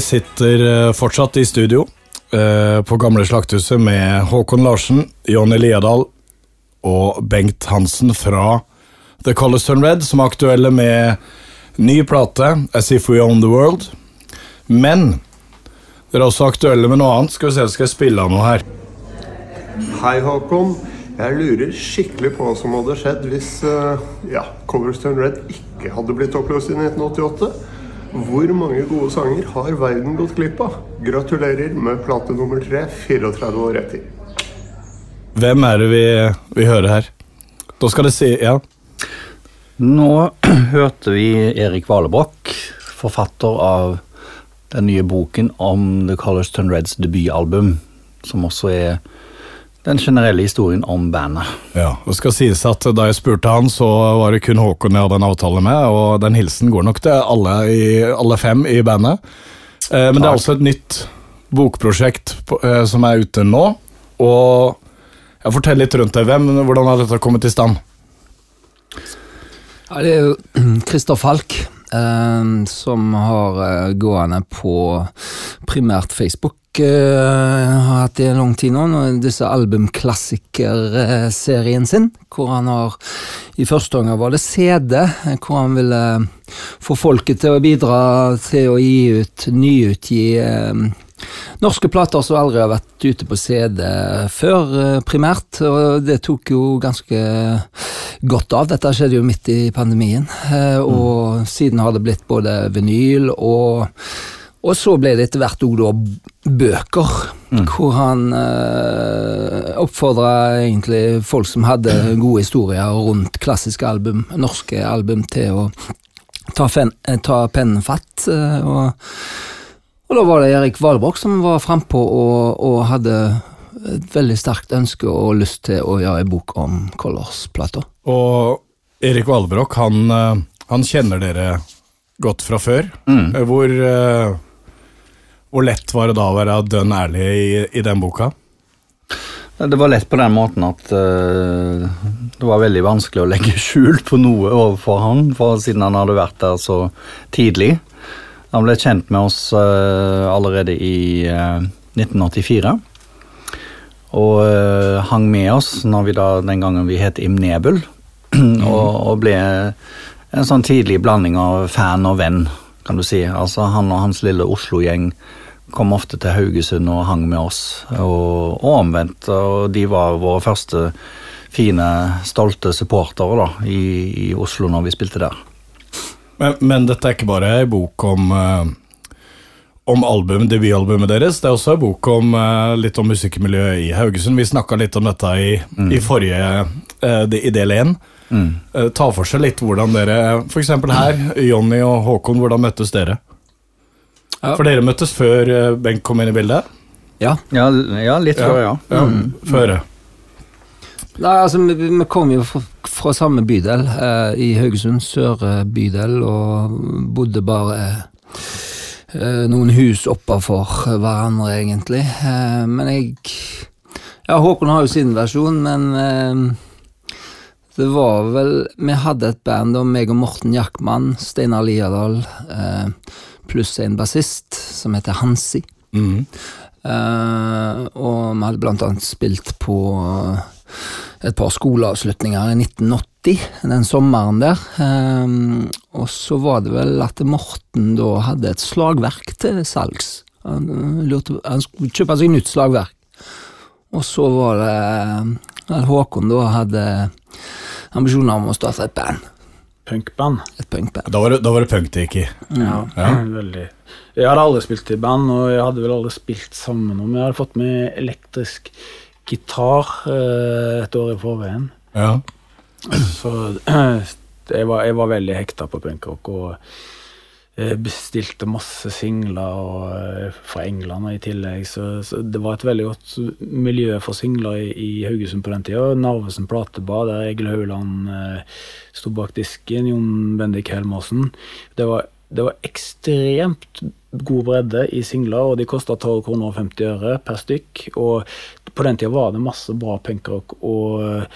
Sitter eh, fortsatt i studio eh, på gamle Slakthuset med Håkon Larsen, Jonny Liadal og Bengt Hansen fra The Colors Turn Red, som er aktuelle med ny plate, As If We Own The World. Men dere er også aktuelle med noe annet. Skal vi se, skal jeg spille av noe her. Hei, Håkon. Jeg lurer skikkelig på hva som hadde skjedd hvis uh, ja, Colliston Red ikke hadde blitt oppløst i 1988. Hvor mange gode sanger har verden gått glipp av? Gratulerer med plate nummer tre 34 år etter. Hvem er det vi, vi hører her? Da skal det si Ja. Nå hørte vi Erik Valebrokk, forfatter av den nye boken om The Colors Turn Reds debutalbum, som også er den generelle historien om bandet. Ja, Det skal sies at da jeg spurte han, så var det kun Håkon jeg hadde en avtale med, og den hilsen går nok til alle, i, alle fem i bandet. Eh, men det er også et nytt bokprosjekt på, eh, som er ute nå. Og jeg forteller litt rundt det. Hvem, hvordan har dette kommet i stand? Ja, det er jo Christer Falk, som har eh, gående på primært Facebook. Eh, har hatt det i lang tid nå, disse albumklassikerserien sin, hvor han har I første omgang var det CD, hvor han ville få folket til å bidra til å gi ut, nyutgi eh, norske plater som aldri har vært ute på CD før, eh, primært. Og det tok jo ganske godt av. Dette skjedde jo midt i pandemien, eh, og mm. siden har det blitt både vinyl og og så ble det etter hvert òg da bøker, mm. hvor han eh, oppfordra egentlig folk som hadde gode historier rundt klassiske album, norske album, til å ta, eh, ta pennen fatt. Eh, og, og, da var det Erik Valbrok som var frampå og, og hadde et veldig sterkt ønske og lyst til å gjøre en bok om Colors-plata. Og Erik Valbrok, han, eh, han, kjenner dere godt fra før. Mm. Hvor hvor lett var det da å være dønn ærlig i, i, den boka? Det var lett på den måten at uh, det var veldig vanskelig å legge skjul på noe overfor han, for siden han hadde vært der så tidlig. Han ble kjent med oss uh, allerede i uh, eh, 1984. Og hang med oss når vi da, den gangen vi het Imnebul, Mm. og, og ble en sånn tidlig blanding av fan og venn kan du si. Altså Han og hans lille Oslo-gjeng kom ofte til Haugesund og hang med oss, og, og, omvendt. Og de var våre første fine, stolte supportere da, i, i Oslo når vi spilte der. Men, men dette er ikke bare ei bok om uh, om album, debutalbumet deres. Det er også en bok om uh, litt om musikkmiljøet i Haugesund. Vi snakka litt om dette i, mm. i forrige uh, i del én. Mm. Uh, ta for seg litt hvordan dere F.eks. her, Jonny og Håkon, hvordan møttes dere? Ja. For dere møttes før uh, Bengt kom inn i bildet? Ja, ja, ja litt før, ja. ja. Mm. Før. Nei, altså, vi, vi kom jo fra, fra samme bydel, eh, i Haugesund, sør bydel, og bodde bare noen hus oppafor hverandre, egentlig. men jeg Ja, Håkon har jo sin versjon, men det var vel Vi hadde et band, om meg og Morten Jackman, Steinar Liadal, eh, pluss en bassist som heter Hansi. Mm. Eh, og vi hadde blant annet spilt på eh, et par skoleavslutninger i 1980, den sommeren der. Eh, og så var det vel at Morten da hadde et slagverk til salgs. Han, eh, lurte, han skulle kjøpe seg nytt slagverk. Og så var det at eh, Håkon da hadde ambisjoner om å starte et band. Punkband. Et punkband. Da var det, da var det punk det gikk i. Ja, ja. veldig. Jeg hadde aldri spilt i band, og jeg hadde vel aldri spilt sammen om. Jeg hadde fått med elektrisk gitar eh, et år i forveien. Ja. Så jeg var, jeg var veldig hekta på punkrock. og Eh, bestilte masse singler og, eh, fra England i tillegg, så, så, det var et veldig godt miljø for singler i, i Haugesund på den tida. Narvesen platebar, der Egil Hauland eh, sto bak disken, Jon Bendik Helmersen. Det var, det var ekstremt god bredde i singler, og de kosta 12 kroner og 50 øre per stykk. Og på den tida var det masse bra punkrock. og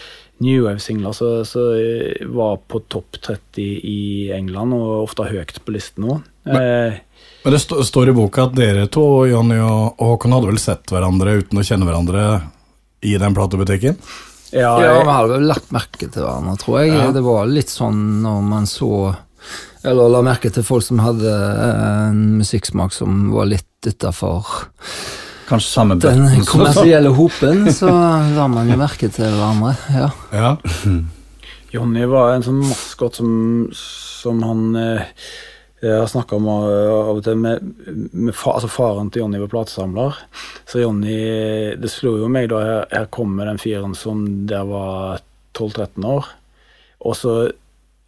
New Wave-singler som var på topp 30 i England, og ofte høyt på listen òg. Eh, Men det st står i boka at dere to, Jonny og, Håkon, hadde vel sett hverandre uten å kjenne hverandre i den platebutikken? ja, Ja, vi hadde vel lagt merke til hverandre, tror jeg. Ja. Det var litt sånn når man så Eller la merke til folk som hadde eh, en musikksmak som var litt utafor Kanskje samme den kommersielle hopen, så la man jo merke til hverandre. Ja. Ja. Jonny var en sånn maskot som, som han eh, jeg har snakka om eh, av og til med, med fa, altså Faren til Jonny var platesamler. Så Jonny Det slo jo meg da her, her kommer den fyren som der var 12-13 år. Og så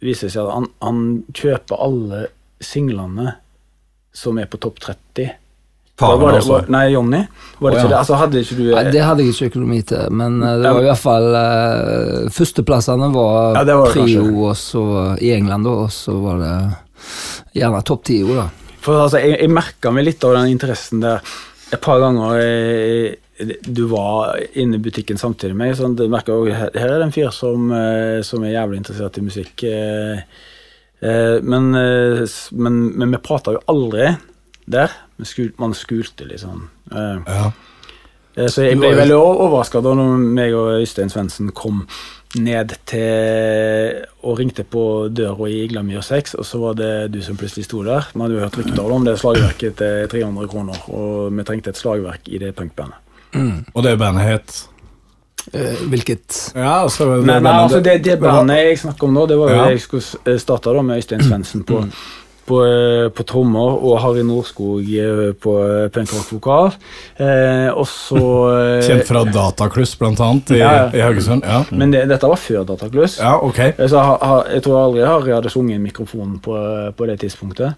viser seg at han, han kjøper alle singlene som er på topp 30. Faren var det, også. var, nei, Jonny. Var det ikke ja. det? Altså, hadde ikke du Nei, det hadde jeg ikke økonomi til, men eh, det var i hvert fall uh, Førsteplassene var Ja, det var det Prio, også, og så i England, da, og så var det gjerne topp ti, da. For altså, jeg, jeg merka meg litt av den interessen der et par ganger eh, du var inne i butikken samtidig med meg. Sånn, du merker jo, her, her er det en fyr som, eh, som er jævlig interessert i musikk. eh, eh, men, men, men vi prata jo aldri der. Man skulte liksom. Ja. Så jeg ble veldig overraska da når meg og Øystein Svendsen kom ned til og ringte på døra i Iglamyr 6, og så var det du som plutselig sto der. Vi hadde jo hørt rykter om det slagverket til 300 kroner, og vi trengte et slagverk i det punkbandet. Og det bandet het Eh, hvilket Ja, altså det Nei, nei, bandet- altså det, det bandet jeg snakker om nå, det var jo Ja. det jeg skulle starte da med Øystein Svendsen på, på, eh, på trommer og Harry Nordskog eh, på eh, punkrock-vokal. Eh, og så eh, Kjent fra Datakluss, blant annet, i, Ja, i Haugesund. Ja, Men det, dette var før Datakluss. ja ok. Eh, Så ha, ha, jeg tror aldri Harry hadde sunget i mikrofonen på, på det tidspunktet.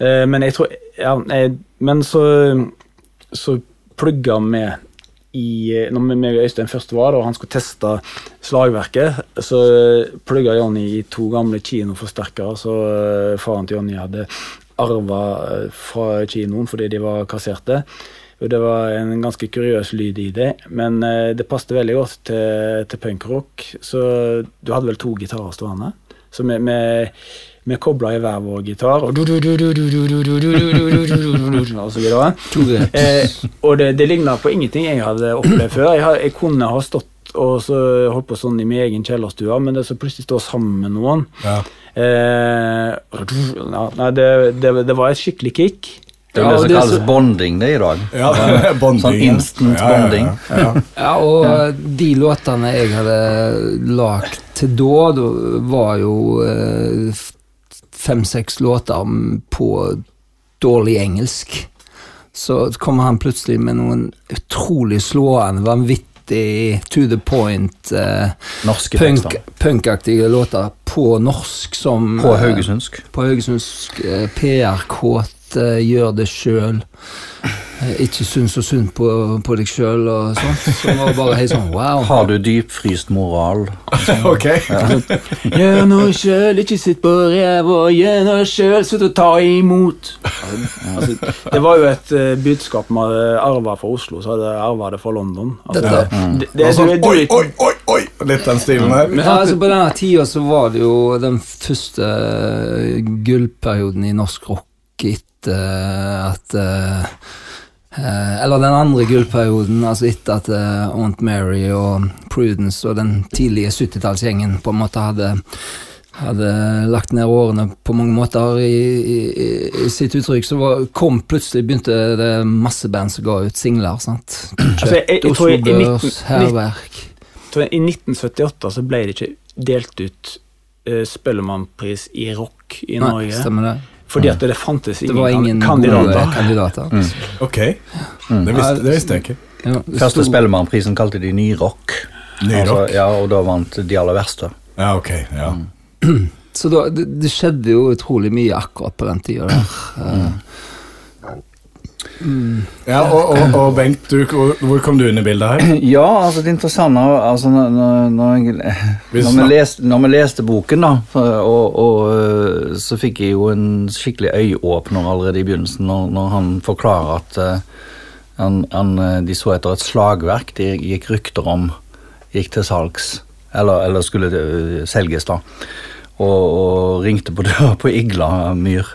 Eh, men jeg tror ja, jeg, Men så, så plugga vi i Når vi- og Øystein først var der, og han skulle teste slagverket, så plugga Jonny i to gamle kinoforsterkere så eh, faren til Jonny hadde arva fra kinoen fordi de var kasserte. Og Det var en ganske kuriøs lyd i det, men eh, det passet veldig godt til, til punkrock. Så du hadde vel to gitarer stående. Så vi, vi, med kobla i hver vår gitar, og og det, det ligna på ingenting jeg hadde opplevd før. Jeg, kunne ha stått og holdt på sånn i min egen kjellerstue, men det så plutselig stå sammen med noen det, var et skikkelig kick. Det er ja, det som kalles bonding det i dag. Ja, bonding. Sånn instant bonding. Ja, ja og de låtene jeg hadde lagd da, var jo eh, fem-seks låter på dårlig engelsk. Så kommer han plutselig med noen utrolig slående, vanvittig to the point eh, punk, punkaktige låter på norsk som På eh, haugesundsk. på Haugesundsk eh, PR-kåt, eh, gjør det sjøl. Eh, ikke syns så synd på, på deg sjøl og sånt. Så var bare helt sånn wow. Har du dypfryst moral? Ok. Gjør noe sjøl, ikke sitt på ræva, gjør noe sjøl, slutt å ta imot. Altså, det var jo et uh, budskap vi hadde arva fra Oslo, så hadde jeg arva det fra London. Altså, Dette- det, det, det, Og sånn, du- du- oi, oi, oi, oi! Litt den stilen her. Men Ja, altså På denne tida så var det jo den første eh, gullperioden i norsk rock etter at eh, eh, Eller den andre gullperioden, altså etter at eh, Aunt Mary og Prudence og den tidlige 70-tallsgjengen på en måte hadde hadde lagt ned årene på mange måter i, i, i sitt uttrykk, så var, kom plutselig begynte det masse band som ga ut singler. sant? Altså, jeg- jeg jeg, tror Oslo Børs, Hærverk. I 1978 så ble det ikke delt ut uh, Spellemannpris i rock i Nei, Norge. stemmer det. Fordi at det fantes Det ingen, var ingen kandidater. gode kandidater. Ok, det visste, det visste jeg ikke. Ja, Første Spellemannprisen kalte de Ny Rock. Nyrock. Altså, ja, og da vant de aller verste. Ja, ok. ja. Så da, det, det skjedde jo utrolig mye akkurat på den tida der. Eh, ja og, og, og Bengt, du, hvor kom du inn i bildet her? Ja, altså det interessante altså, når, når, jeg, når, vi leste, når vi leste boken, da, og, og øh, så fikk jeg jo en skikkelig øyeåpner allerede i begynnelsen, når, han forklarer at uh, han, han, øh, de så etter et slagverk de gikk rykter om gikk til salgs, eller, eller skulle selges, da. Og ringte på døra på Igla myr.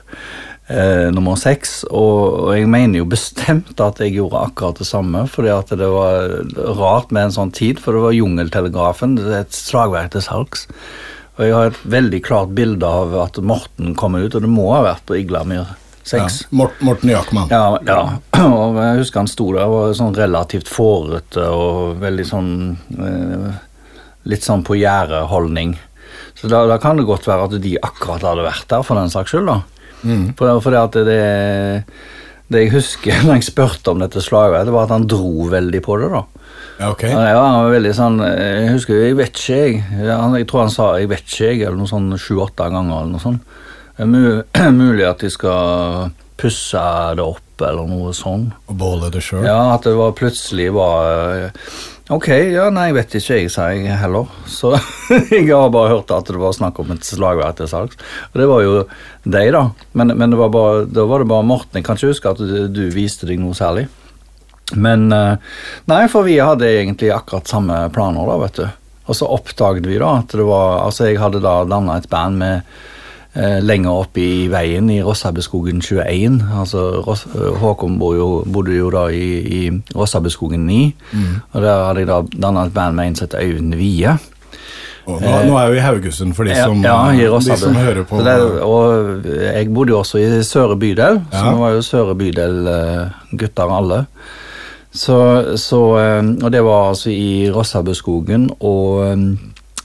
Eh, nummer seks. Og, og jeg mener jo bestemt at jeg gjorde akkurat det samme, fordi at det var rart med en sånn tid, for det var Jungeltelegrafen, et slagverk til salgs. Og jeg har et veldig klart bilde av at Morten kommer ut, og det må ha vært på Iglamyr Ja. 6. Mort, Morten Jakman. Ja, ja. Og jeg husker han sto der og var sånn relativt fårete og veldig sånn eh, Litt sånn på gjerdet-holdning. Så da, da kan det godt være at de akkurat hadde vært der, for den saks skyld. da. For, for det at det, det jeg husker når jeg spurte om dette slaget, det var at han dro veldig på det. da. Ja, ok. Ja, han var veldig sånn Jeg husker Jeg vet ikke, jeg. Han- Jeg tror han sa 'jeg vet ikke', jeg, eller noe sånn sju-åtte ganger. eller noe sånt. Mulig at de skal pusse det opp, eller noe sånn. Og beholde det sjøl. Ja, at det var plutselig var eh, Ok, ja, nei, jeg vet ikke, jeg, sa jeg heller. Så jeg har bare hørt at det var snakk om et slagverk til salgs. Og det var jo deg, da. Men, men var bare, da var det bare Morten. Jeg kan ikke huske at du, du viste deg noe særlig. Men eh, Nei, for vi hadde egentlig akkurat samme planer, da, vet du. Og så oppdaget vi da at det var Altså, jeg hadde da danna et band med eh, lenger oppe i veien i Rossabeskogen 21. Altså, Ross, eh, Håkon bodde jo, bodde jo da i, i Rossabeskogen 9. Og der hadde jeg da danna et band med en som het Wie. Og Nå, nå er vi i Haugesund, for de som, ja, i de som hører på. Det, og jeg bodde jo også i Søre bydel, så nå vi var jo Søre bydel-gutter alle. Så, så, eh, og det var altså i Rossabeskogen, og eh,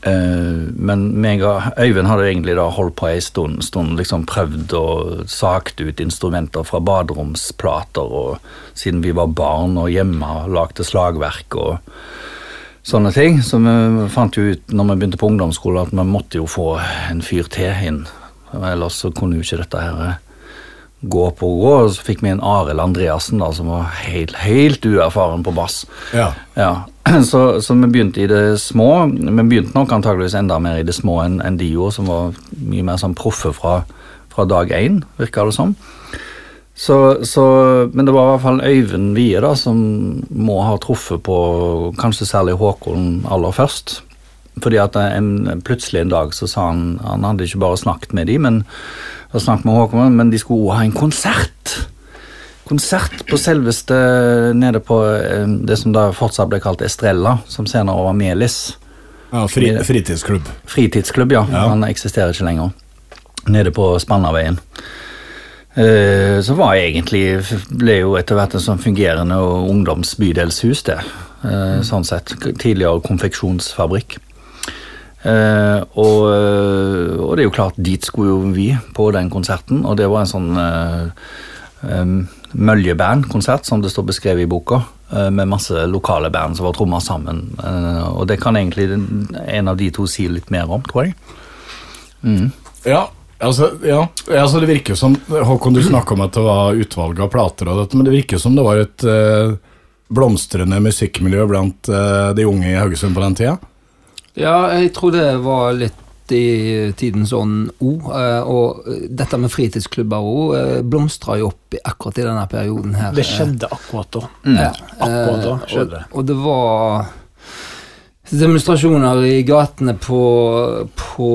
Men meg og Øyvind hadde egentlig da holdt på ei stund, stund liksom prøvd å sagt ut instrumenter fra baderomsplater, og siden vi var barn og hjemme lagde slagverk og sånne ting. Så vi fant jo ut når vi begynte på ungdomsskolen at vi måtte jo få en fyr til inn. Ellers så kunne jo ikke dette her eh, gå på å gå. Og så fikk vi en Arild Andreassen da, som var helt, helt uerfaren på bass. Ja. Ja, så, så vi begynte i det små. Vi begynte nok antageligvis enda mer i det små enn en gjorde, som var mye mer sånn proffe fra, fra dag én, virka det som. Så, så, men det var i hvert fall Øyvind Wie da, som må ha truffet på kanskje særlig Håkon aller først. Fordi at en, plutselig en dag så sa han Han hadde ikke bare snakket med de, men hadde snakket med Håkon, men de skulle også ha en konsert. Konsert på selveste nede på eh, det som da fortsatt ble kalt Estrella, som senere var Melis. ja fri, fritidsklubb. Fritidsklubb, ja. Ja. Han eksisterer ikke lenger. Nede på Spannaveien. Uh, Så var egentlig ble jo etter hvert en sånn fungerende ungdomsbydelshus, det. Eh, Sånn sett. Tidligere konfeksjonsfabrikk. Eh, og, eh, og det er jo klart, dit skulle jo vi på den konserten, og det var en sånn eh, um, Møljeband-konsert, som det står beskrevet i boka, eh, med masse lokale band som var tromma sammen. Eh, og det kan egentlig en av de to si litt mer om, tror jeg. Ja, altså, ja. altså det virker som Håkon, du snakka om at det var utvalg av plater, og dette, men det virker som det var et eh, blomstrende musikkmiljø blant eh, de unge i Haugesund på den tida. Ja, jeg tror det var litt i tidens ånd òg. Og dette med fritidsklubber òg blomstra jo opp akkurat i denne perioden her. Det skjedde akkurat da. Ja, Akkurat da eh, skjedde det. Og, og det var demonstrasjoner i gatene på, på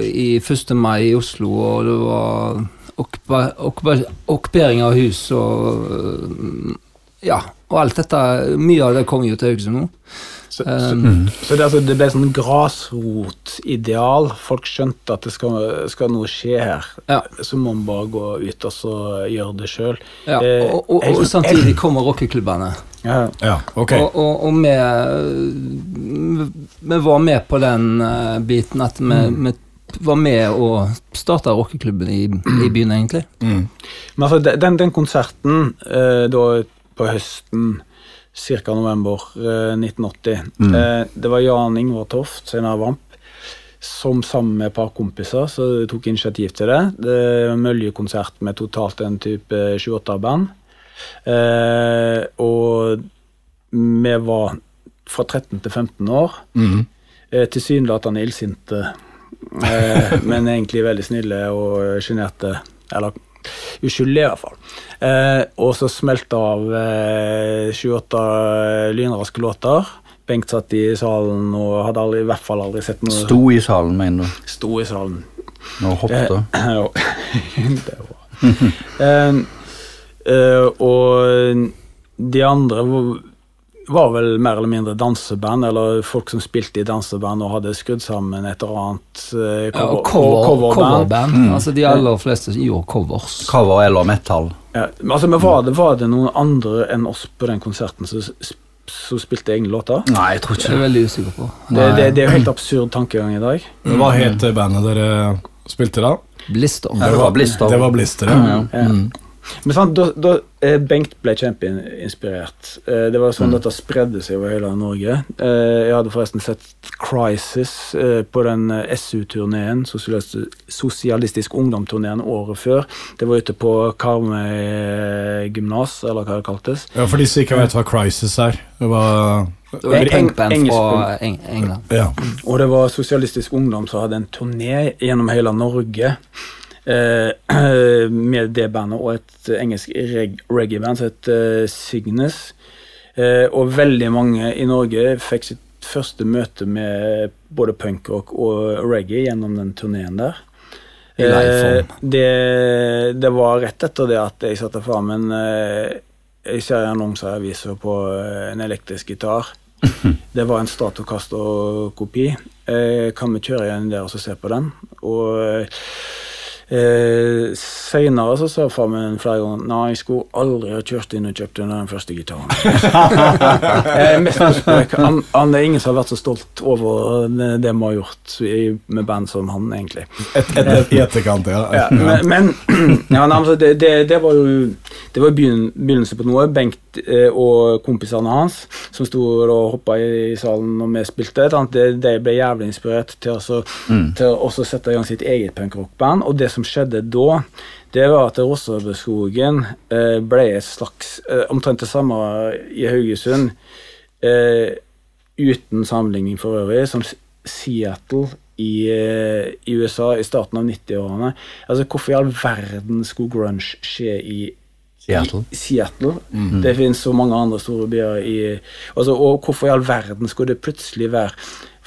i 1. mai i Oslo, og det var okkupering av hus og Ja, og alt dette Mye av det kom jo til Haugesund nå. Så, Um, så, så det, altså, det ble sånn grasrotideal. Folk skjønte at det skal, skal noe skje her. Ja. Så må man bare gå ut og så gjøre det sjøl. ja, og, og, og samtidig kommer rockeklubbene. Ja. Ja, okay. Og, og, og vi, vi var med på den eh, biten at vi, vi var med og starta rockeklubben i, i byen, egentlig. Mm. Men altså, den, den konserten eh, da på høsten ca. november eh, 1980 eh, Det var Jan Ingvar Toft, senere Vamp, som sammen med et par kompiser så tok initiativ til det. Det var Mølje-konsert med totalt en type 28 band. Eh, og vi var fra 13 til 15 år. Mm. Eh, Tilsynelatende illsinte, eh, men egentlig veldig snille og sjenerte. Eller uskyldige, i hvert fall. Eh, og så smelte av eh, 28 lynraske låter. Bengt satt i salen og hadde aldri, i hvert fall aldri sett noe Sto i salen, mener du? Sto i salen. Nå hoppet? Eh, det var eh, og de andre var- vel mer eller mindre danseband, eller folk som spilte i danseband og hadde skrudd sammen et eller annet eh, Ja, cover, coverband. coverband. Mm. Altså De aller fleste gjorde covers. Cover eller metal. Ja, altså, men var, det, var det noen andre enn oss på den konserten som, som spilte egne låter? Nei, jeg tror Det er ikke det. veldig usikker på. Det, det, det er jo helt absurd tankegang i dag. Hva het bandet dere spilte da? Blister. Ja, det var Blister. Det var Blister, ja. Ja. Men sant, da, da Bengt ble kjempeinspirert. Eh, det var sånn dette spredde seg over hele Norge. Eh, jeg hadde forresten sett Crisis eh, på den SU-turneen, Sosialistisk, Ungdom-turneen, året før. Det var ute på Karmøy gymnas, eller hva det kaltes. ja. For disse ikke vet hva Crisis er. Det var Det var et Eng- punkband fra Eng England. Ja. Og det var Sosialistisk Ungdom som hadde en turné gjennom hele Norge. Eh, med det bandet og et engelsk reg reggae-band som het eh, Cygnus. Eh, og veldig mange i Norge fikk sitt første møte med både punkrock og reggae gjennom den turneen der. Eh, det, det var rett etter det at jeg satte fram en eh, Jeg ser annonser i aviser på eh, en elektrisk gitar. Det var en Stratocaster-kopi. Eh, kan vi kjøre igjen der og se på den? Og eh, Seinere så sa far min flere ganger Nei, jeg skulle aldri ha kjørt inn og kjøpt den der første gitaren. eh, han, han er ingen som har vært så stolt over det, vi har gjort i, med band som han, egentlig. Et, et, et, I etterkant, ja. Ja, men, men ja, nei, altså, det, det, det var jo Det var begynnelsen på noe. Bengt eh, og kompisene hans som sto og hoppa i, i salen når vi spilte, de ble jævlig inspirert til, å mm. til å sette i gang sitt eget punkrockband. Og det som skjedde da, det var at Rossabøskogen eh, ble et slags eh, Omtrent det samme i Haugesund. Eh, uten sammenligning for øvrig, som Seattle i, i USA i starten av 90-årene. Altså, Hvorfor i all verden skulle grunge skje i Seattle. I Seattle. Det finnes så mange andre store byer i altså, Og hvorfor i all verden skulle det plutselig være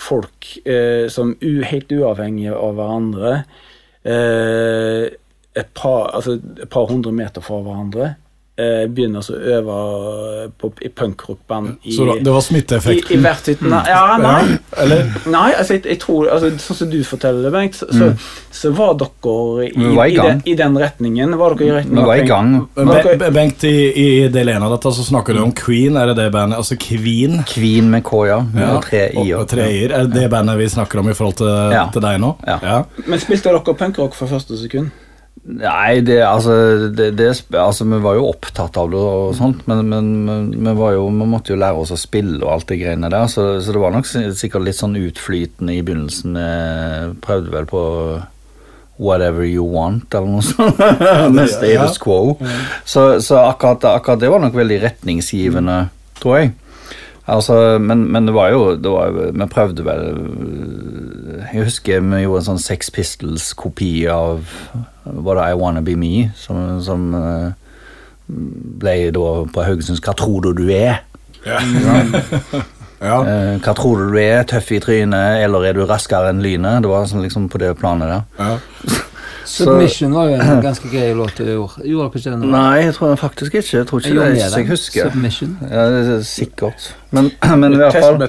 folk eh, som u, helt uavhengige av hverandre et, par, altså, et par hundre meter fra hverandre eh, begynner å øve på, i punkrockband i, Så det var i, smitteeffekten? i hvert sitt Nei, ja, nei. Eller? Nei, altså, jeg, jeg tror, altså, sånn som du forteller det, Bengt, så, så, så var dere i, var i i, den, i den retningen. Var dere i retningen? Vi var i gang. Be- Bengt, i, i del ene av dette så snakker du om Queen. Er det det bandet? Altså Queen? Queen med K, ja. Med tre i-er. Og, og tre i-er. Er det det bandet vi snakker om i forhold til, Ja. til deg nå? Ja. Men spilte dere punkrock fra første sekund? Nei, det, altså, det, det, altså Vi var jo opptatt av det, og sånt, men, men, men vi, var jo, vi måtte jo lære oss å spille og alt det greiene der. Så, så det var nok sikkert litt sånn utflytende i begynnelsen. Jeg prøvde vel på Whatever You Want, eller noe sånt. Med status quo. Så, så akkurat, akkurat det var nok veldig retningsgivende, tror jeg. Altså, men, men det var jo, det var, Vi prøvde vel Jeg husker vi gjorde en sånn Sex Pistols-kopi av Var det I Wanna Be Me? Som, som eh, ble da på Haugesunds Hva tror du du er? Ja. ja. hva tror du du er? Tøff i trynet, eller er du raskere enn lynet? Det var sånn liksom på det planet der. Ja. Submission var jo en ganske grei låt du gjorde. Gjorde dere ikke den? Nei, jeg tror faktisk ikke. Jeg tror ikke Jeg det. jeg husker. Submission. Ja, det er sikkert. Men, men i fall.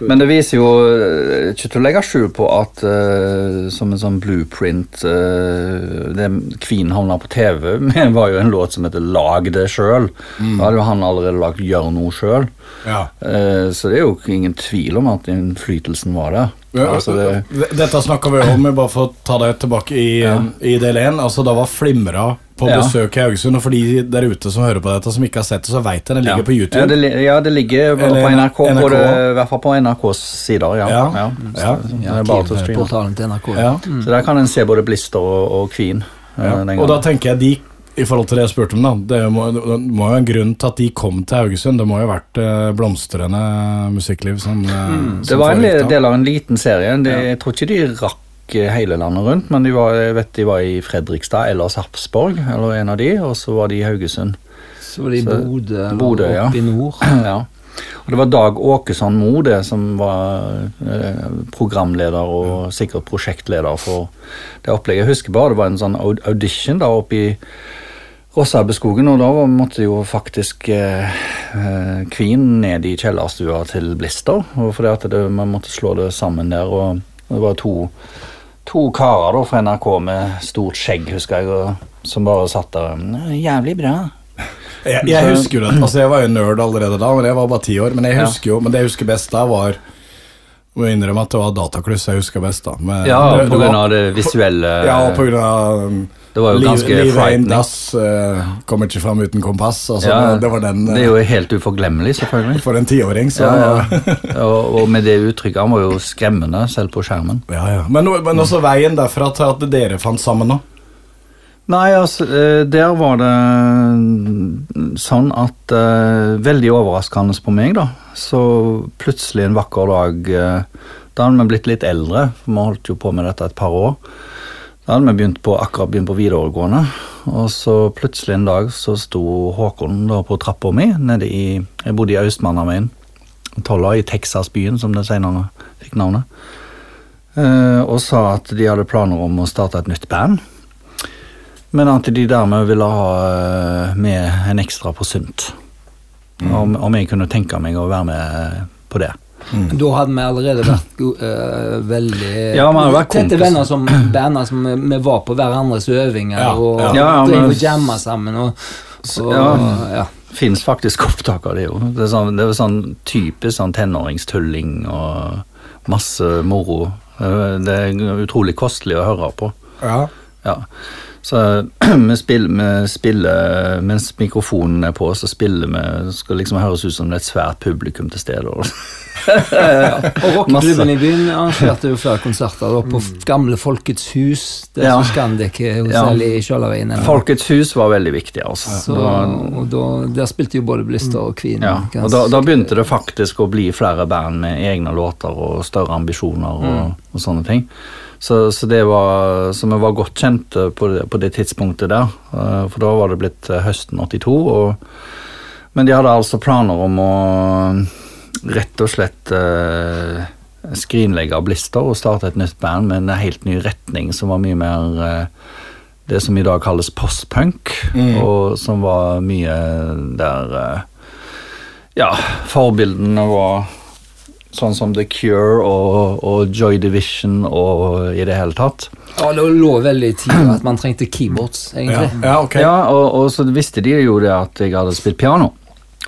Men det viser jo eh, ikke til å legge skjul på at uh, som en sånn blueprint uh, det Queen havna på TV med, var jo en låt som heter 'Lag det sjøl'. Da hadde jo han allerede lagd 'Gjør noe sjøl'. Ja. Uh, så det er jo ingen tvil om at innflytelsen var der. Ja, Altså det, Dette snakka vi om, men bare for å ta deg tilbake i, i del én. Altså, da var Flimra på Ja. besøk i Haugesund, og for de der ute som hører på dette, som ikke har sett det, så veit jeg det ligger ja. på YouTube. Ja det, ja, det ligger på Eller NRK, NRK. Både, i hvert fall på NRKs sider. Ja. Ja. ja. Ja. Så, Ja, er til NRK. Ja. Så der kan en se både Blister og, og Queen. eh, Ja. Og da tenker jeg de i forhold til det jeg spurte om, da det må, det må jo en grunn til at de kom til Haugesund. Det må jo ha vært eh, blomstrende musikkliv som, mm. som Det var en del av en liten serie. Det, Jeg tror ikke de rakk eh, hele landet rundt, men de var, jeg vet de var i Fredrikstad eller Sarpsborg, eller en av de, og så var de i Haugesund. Så var de i Bodø ja. oppe i nord. ja. Og det var Dag Åkesson Moe det som var eh, programleder og sikkert prosjektleder for det opplegget. Jeg husker bare det var en sånn audition da oppe i Rossabbeskogen, og da måtte jo faktisk eh, eh, Queen ned i kjellerstua til Blister. Fordi at det, man måtte slå det sammen der, og det var to, to karer da fra NRK med stort skjegg, husker jeg, og, som bare satt der. Jævlig bra. Jeg, jeg husker jo det. Altså, jeg var jo nerd allerede da, men jeg var bare ti år. Men jeg husker jo, men det jeg husker best da, var Må innrømme at det var datakluss jeg husker best. da men Ja, det, på grunn var- av det visuelle. Ja, på grunn av um, Det var jo liv- ganske Livet en frightening. dass uh, kommer ikke fram uten kompass. Altså, Ja, det, det var den Det uh, er jo helt uforglemmelig, selvfølgelig. For en tiåring, så Ja, ja. Og, og med det uttrykket, han var jo skremmende selv på skjermen. ja, ja. Men, men også veien derfra til at dere fant sammen nå. Nei, altså, eh, der var det mm, sånn at eh, Veldig overraskende på meg, da. Så plutselig en vakker dag eh, Da hadde vi blitt litt eldre, for vi holdt jo på med dette et par år. Da hadde vi begynt på, akkurat begynt på videregående, og så plutselig en dag så sto Håkon da på trappa mi nede i Jeg bodde i Austmannaveien, Tolla, i Texas-byen, som det senere fikk navnet. Og sa at de hadde planer om å starte et nytt band. Men at de dermed ville ha eh, med en ekstra på Sunt. Om, om jeg kunne tenke meg å være med på det. Da hadde vi allerede vært eh, veldig Ja, hadde vært tette venner som bander som vi- var på hverandres øvinger Ja, og ja. Ja, ja, og jamma sammen. Og, og, Ja. ja. Fins faktisk opptak av det jo. Det er sånn, det er sånn typisk sånn tenåringstulling og masse moro. Eh, Det er utrolig kostelig å høre på. Ja. Ja. Så vi spiller, vi spiller Mens mikrofonen er på, så spiller vi skal liksom høres ut som det er et svært publikum til stede. og- Og rockeklubben i byen arrangerte jo flere konserter da, på gamle Folkets hus. Det Ja. som Scandic er hos Ja. I Kjølaveien. Folkets hus var veldig viktig, altså. Så, og da, der spilte jo både Blister og Queen. Ja, og da, da begynte det faktisk å bli flere band med egne låter og større ambisjoner og, og sånne ting. Så, så det var, så vi var godt kjent på det, på det tidspunktet der, eh, for da var det blitt eh, høsten 82. Og, men de hadde altså planer om å rett og slett eh, skrinlegge Blister og starte et nytt band med en helt ny retning som var mye mer eh, det som i dag kalles postpunk, og som var mye der eh, ja, forbildene var sånn som The Cure og, og Joy Division og i det hele tatt. Ja, det lå veldig i tida at man trengte keyboards, egentlig. ja, ok. Ja, og, og så visste de jo det at jeg hadde spilt piano,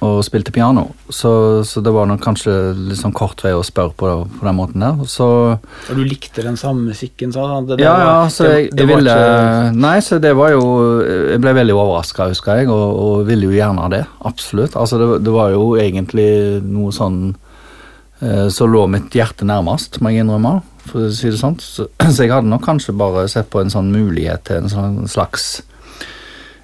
og spilte piano. Så, så det var nok kanskje litt sånn kort vei å spørre på, på den måten der. Så Og du likte den samme musikken, sa han? Det- det ja, ja, så jeg, det jeg ville ikke- Nei, så det var jo Jeg ble veldig overraska, husker jeg, og, og ville jo gjerne det. Absolutt. Altså, det, det var jo egentlig noe sånn Så lå mitt hjerte nærmest, må jeg innrømme, for å si det sånn. Så, så jeg hadde nok kanskje bare sett på en sånn mulighet til en sånn slags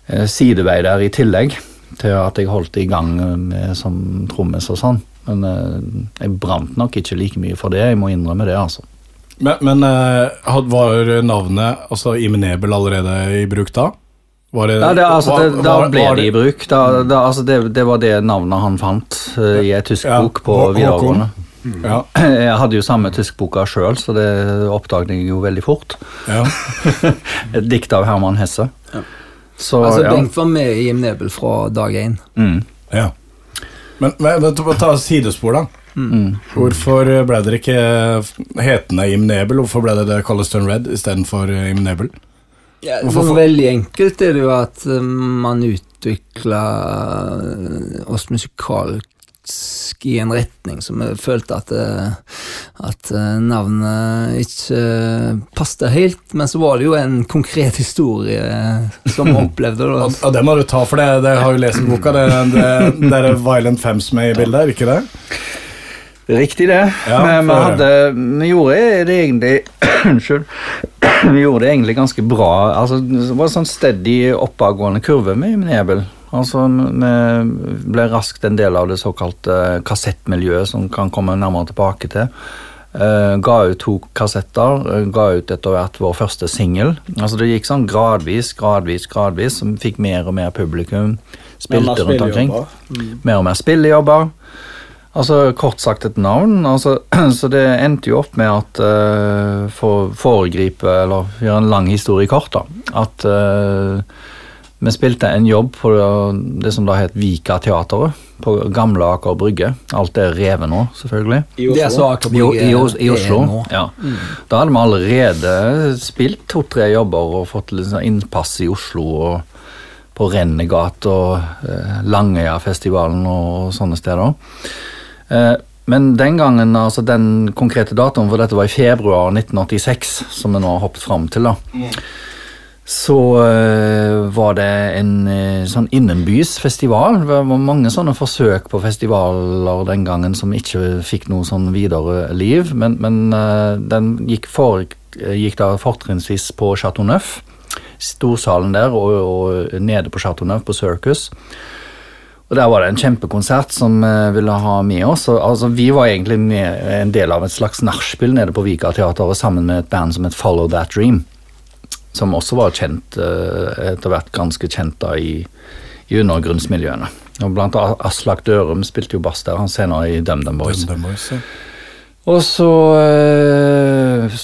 eh, sidevei der i tillegg, til at jeg holdt i gang med, som trommis og sånn. Men eh, jeg brant nok ikke like mye for det, jeg må innrømme det, altså. Men, men eh, var navnet altså Imenebel allerede i bruk da? Var det, Ja, det, altså, var- det, da ble var det i bruk. Da, da, altså, det, det var det navnet han fant uh, i ei tysk Ja, bok på videregående. Håkon. Ja, Jeg hadde jo samme tyskboka sjøl, så det oppdaget jeg jo veldig fort. ja. Et dikt av Herman Hesse. Så, Altså, ja. Bengt var med i Jim Nebel fra dag én. Mm. ja. Men, men vet du, ta sidespor, da. Mm. Hvorfor ble dere ikke hetende Jim Nebel? Hvorfor ble det det Colliston Red istedenfor Jim Nebel? Ja, for... veldig enkelt er det jo at eh, man utvikla oss musikalsk i en retning som jeg følte at, eh, at eh, navnet ikke passte passet helt. Men så var det jo en konkret historie eh, som vi opplevde. Da. Og, og det må du ta, for det, det har jo lest i boka. Det, det, det er Violent Femmes med i bildet, er det ikke det? Riktig det. Ja, Men vi, hadde, vi gjorde det egentlig Unnskyld. Vi gjorde det egentlig ganske bra. Altså, det var en sånn steady oppadgående kurve med Nebel. Altså, Vi ble raskt en del av det såkalte kassettmiljøet, som kan komme nærmere tilbake til. Eh, ga ut to kassetter, eh, ga ut etter hvert vår første singel. Altså, det gikk sånn gradvis, gradvis, gradvis, som fikk mer og mer publikum. Spilte rundt omkring Mm. mer og mer spillejobber. Altså kort sagt et navn. Altså, så det endte jo opp med at uh, For å foregripe, eller gjøre en lang historie kort, da. At uh, vi spilte en jobb på det som da het Vika Teateret. På gamle Aker Brygge. Alt er revet nå, selvfølgelig. I Det er så Oslo. Aker I, Brygge i, i, I er Oslo. nå. Ja. Da hadde vi allerede spilt to-tre jobber og fått litt sånn innpass i Oslo. og på Rennegat og eh, Langøyafestivalen og sånne steder. Eh, men den gangen, altså den konkrete datoen, for dette var i februar 1986, som vi nå har hoppet fram til, da, så eh, var det en eh, sånn innenbys festival. Det var mange sånne forsøk på festivaler den gangen som ikke fikk noe sånn videre liv, men, men eh, den gikk, for, gikk da fortrinnsvis på Chateau Neuf storsalen der og, og nede på Chateau Neuf på Circus. Og Der var det en kjempekonsert som uh, ville ha med oss. Og, altså, vi var egentlig med, en del av et slags nachspiel nede på Vika Teateret sammen med et band som het Follow That Dream. Som også var kjent, eh, etter hvert ganske kjent da i, i undergrunnsmiljøene. Og Blant annet Aslak Dørum spilte jo bass der, han senere i DumDum Boys. Dum Dum Boys, ja. Og så eh,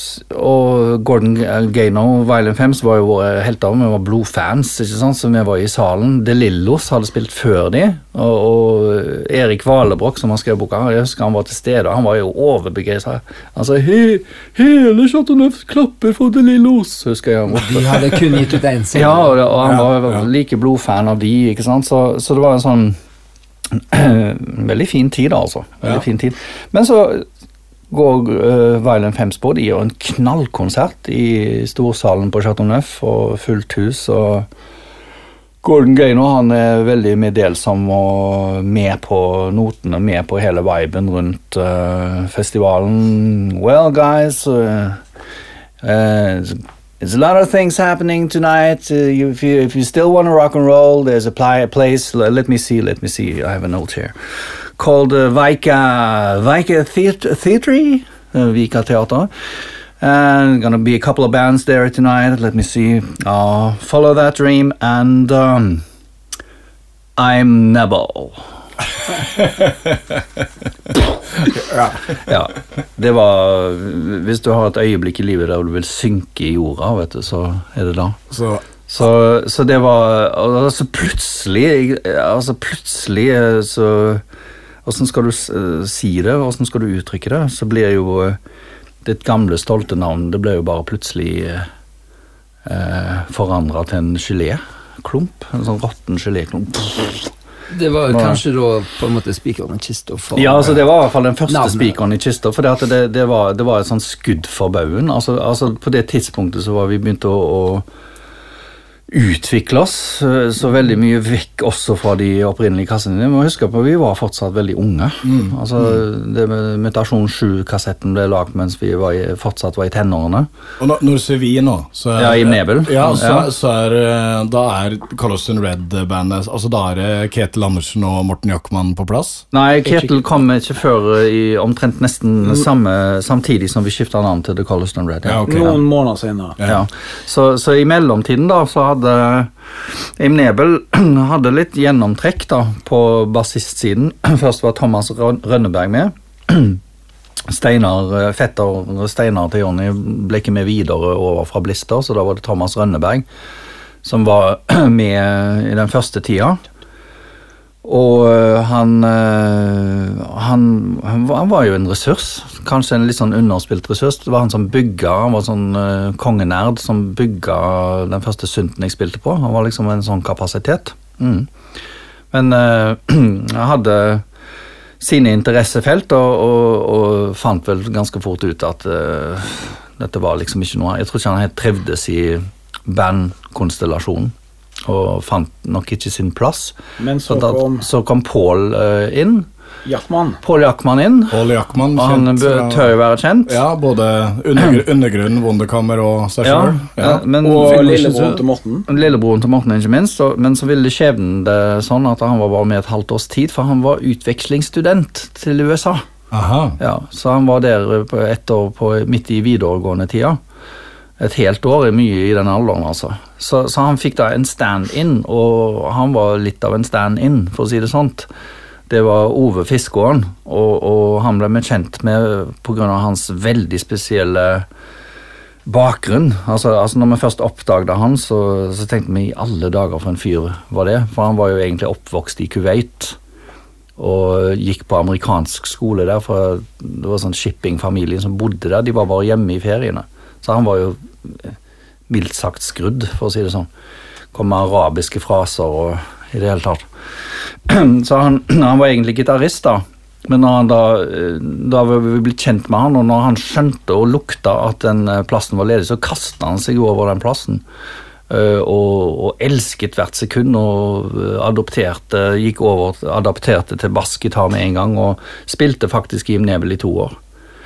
Og Gordon Gano, Violin Femmes, var jo våre helter. Vi var blodfans, ikke sant? så vi var i salen. De Lillos hadde spilt før de. Og, og Erik Valebrokk, som har skrevet boka, jeg husker han var til stede. Han var jo overbegeistra. Han sa he, 'Hele Chateauneuf klapper for De Lillos', husker jeg. Og. De hadde kun gitt ut én Ja, og, og han Ja, var ja. like blodfan av de, ikke sant. Så, så det var en sånn Veldig fin tid, altså. Veldig Ja. fin tid. Men så går uh, Violent Femmes. De gjør en knallkonsert i storsalen på Chateau Neuf og fullt hus. og Gordon Gaynor han er veldig meddelsom og med på notene, med på hele viben rundt uh, festivalen. Well, guys, uh, uh, there's a lot of things happening tonight. You, if, you, if you still want to rock and roll, there's a, pl a place. Let me see, let me see. I have a note here. Called uh, Vika, Vika Theat- Theatre, uh, Vika Theater. And gonna be a couple of bands there tonight. Let me see. Uh, Follow That Dream and um, I'm Nebel. ja. Det var Hvis du har et øyeblikk i livet der du vil synke i jorda, vet du, så er det da. Så Så, så det var Altså plutselig Altså plutselig eh, så Åssen skal du eh, si det, åssen skal du uttrykke det? Så blir jo eh, ditt gamle, stolte navn Det ble jo bare plutselig eh, eh, forandra til en geléklump. En sånn råtten geléklump. Det var Nå, kanskje da på en måte spikeren i kista Ja, altså det var i hvert fall den første spikeren i kista. For det, det, det, var, det var et sånt skudd for baugen. Altså, altså på det tidspunktet så var vi begynt å, å utvikle oss eh, så veldig mye vekk også fra de opprinnelige kassene. Vi må huske på at vi var fortsatt veldig unge. Altså det med Mutasjon 7-kassetten ble lagd mens vi var i, fortsatt var i tenårene. Og når, når du sier vi nå så er, Ja, i Nebel. Ja, så, Ja. så er eh, Da er Colosseum Red-bandet Altså Da er det Ketil Andersen og Morten Jochmann på plass? Nei, Ketil kom ikke før i omtrent nesten samme, samtidig som vi skifta navn til The Coloston Red. Ja, Okay. Noen måneder senere. Ja. Så, så i mellomtiden da, så hadde Im Nebel hadde litt gjennomtrekk da, på bassistsiden. Først var Thomas Rønneberg med. Steinar, eh, Fetter Steinar til Jonny ble ikke med videre over fra Blister, så da var det Thomas Rønneberg som var med i den første tida. Og øh, han, øh, han, han, var, jo en ressurs. Kanskje en litt sånn underspilt ressurs. Det var han som bygga, han var sånn øh, kongenerd som bygga den første synten jeg spilte på. Han var liksom en sånn kapasitet. Mm. Men uh, jeg hadde sine interessefelt, og, og, og fant vel ganske fort ut at uh, dette var liksom ikke noe Jeg tror ikke han helt trivdes i bandkonstellasjonen. Og fant nok ikke sin plass. Men så Så, da, kom så kom Pål uh, inn. Jackman. Pål Jackman inn. Paul Jackman, Og han fra- tør jo være kjent. Ja, både undergr undergrunn, Wunderkammer og seg sjøl. ja, ja. Og lillebroren til Morten. Lillebroren til Morten, ikke minst. Og, men så ville skjebnen det sånn at han var bare med et halvt års tid, for han var utvekslingsstudent til USA. Aha. Ja, Så han var der på ett år på, midt i videregående tida. Et helt år er mye i den alderen, altså. Så, så han fikk da en stand-in, og han var litt av en stand-in, for å si det sånt. det var Ove Fiskåen, og, og han ble vi kjent med pga. hans veldig spesielle bakgrunn. Altså, altså Når vi først oppdaget han, så, så, tenkte vi i alle dager for en fyr var det. For han var jo egentlig oppvokst i Kuwait og gikk på amerikansk skole der. For det var sånn shippingfamilie som bodde der. De var bare hjemme i feriene. Så han var jo eh, mildt sagt skrudd, for å si det sånn. Kom med arabiske fraser og i det hele tatt. Så han, han var egentlig gitarist, da. Men når han da, eh, da vi blitt kjent med han, og når han skjønte og lukta at den eh, plassen var ledig, så kasta han seg over den plassen. Uh, og, og, elsket hvert sekund og adopterte, gikk over, adapterte til bassgitar med en gang og spilte faktisk Jim Nebel i to år.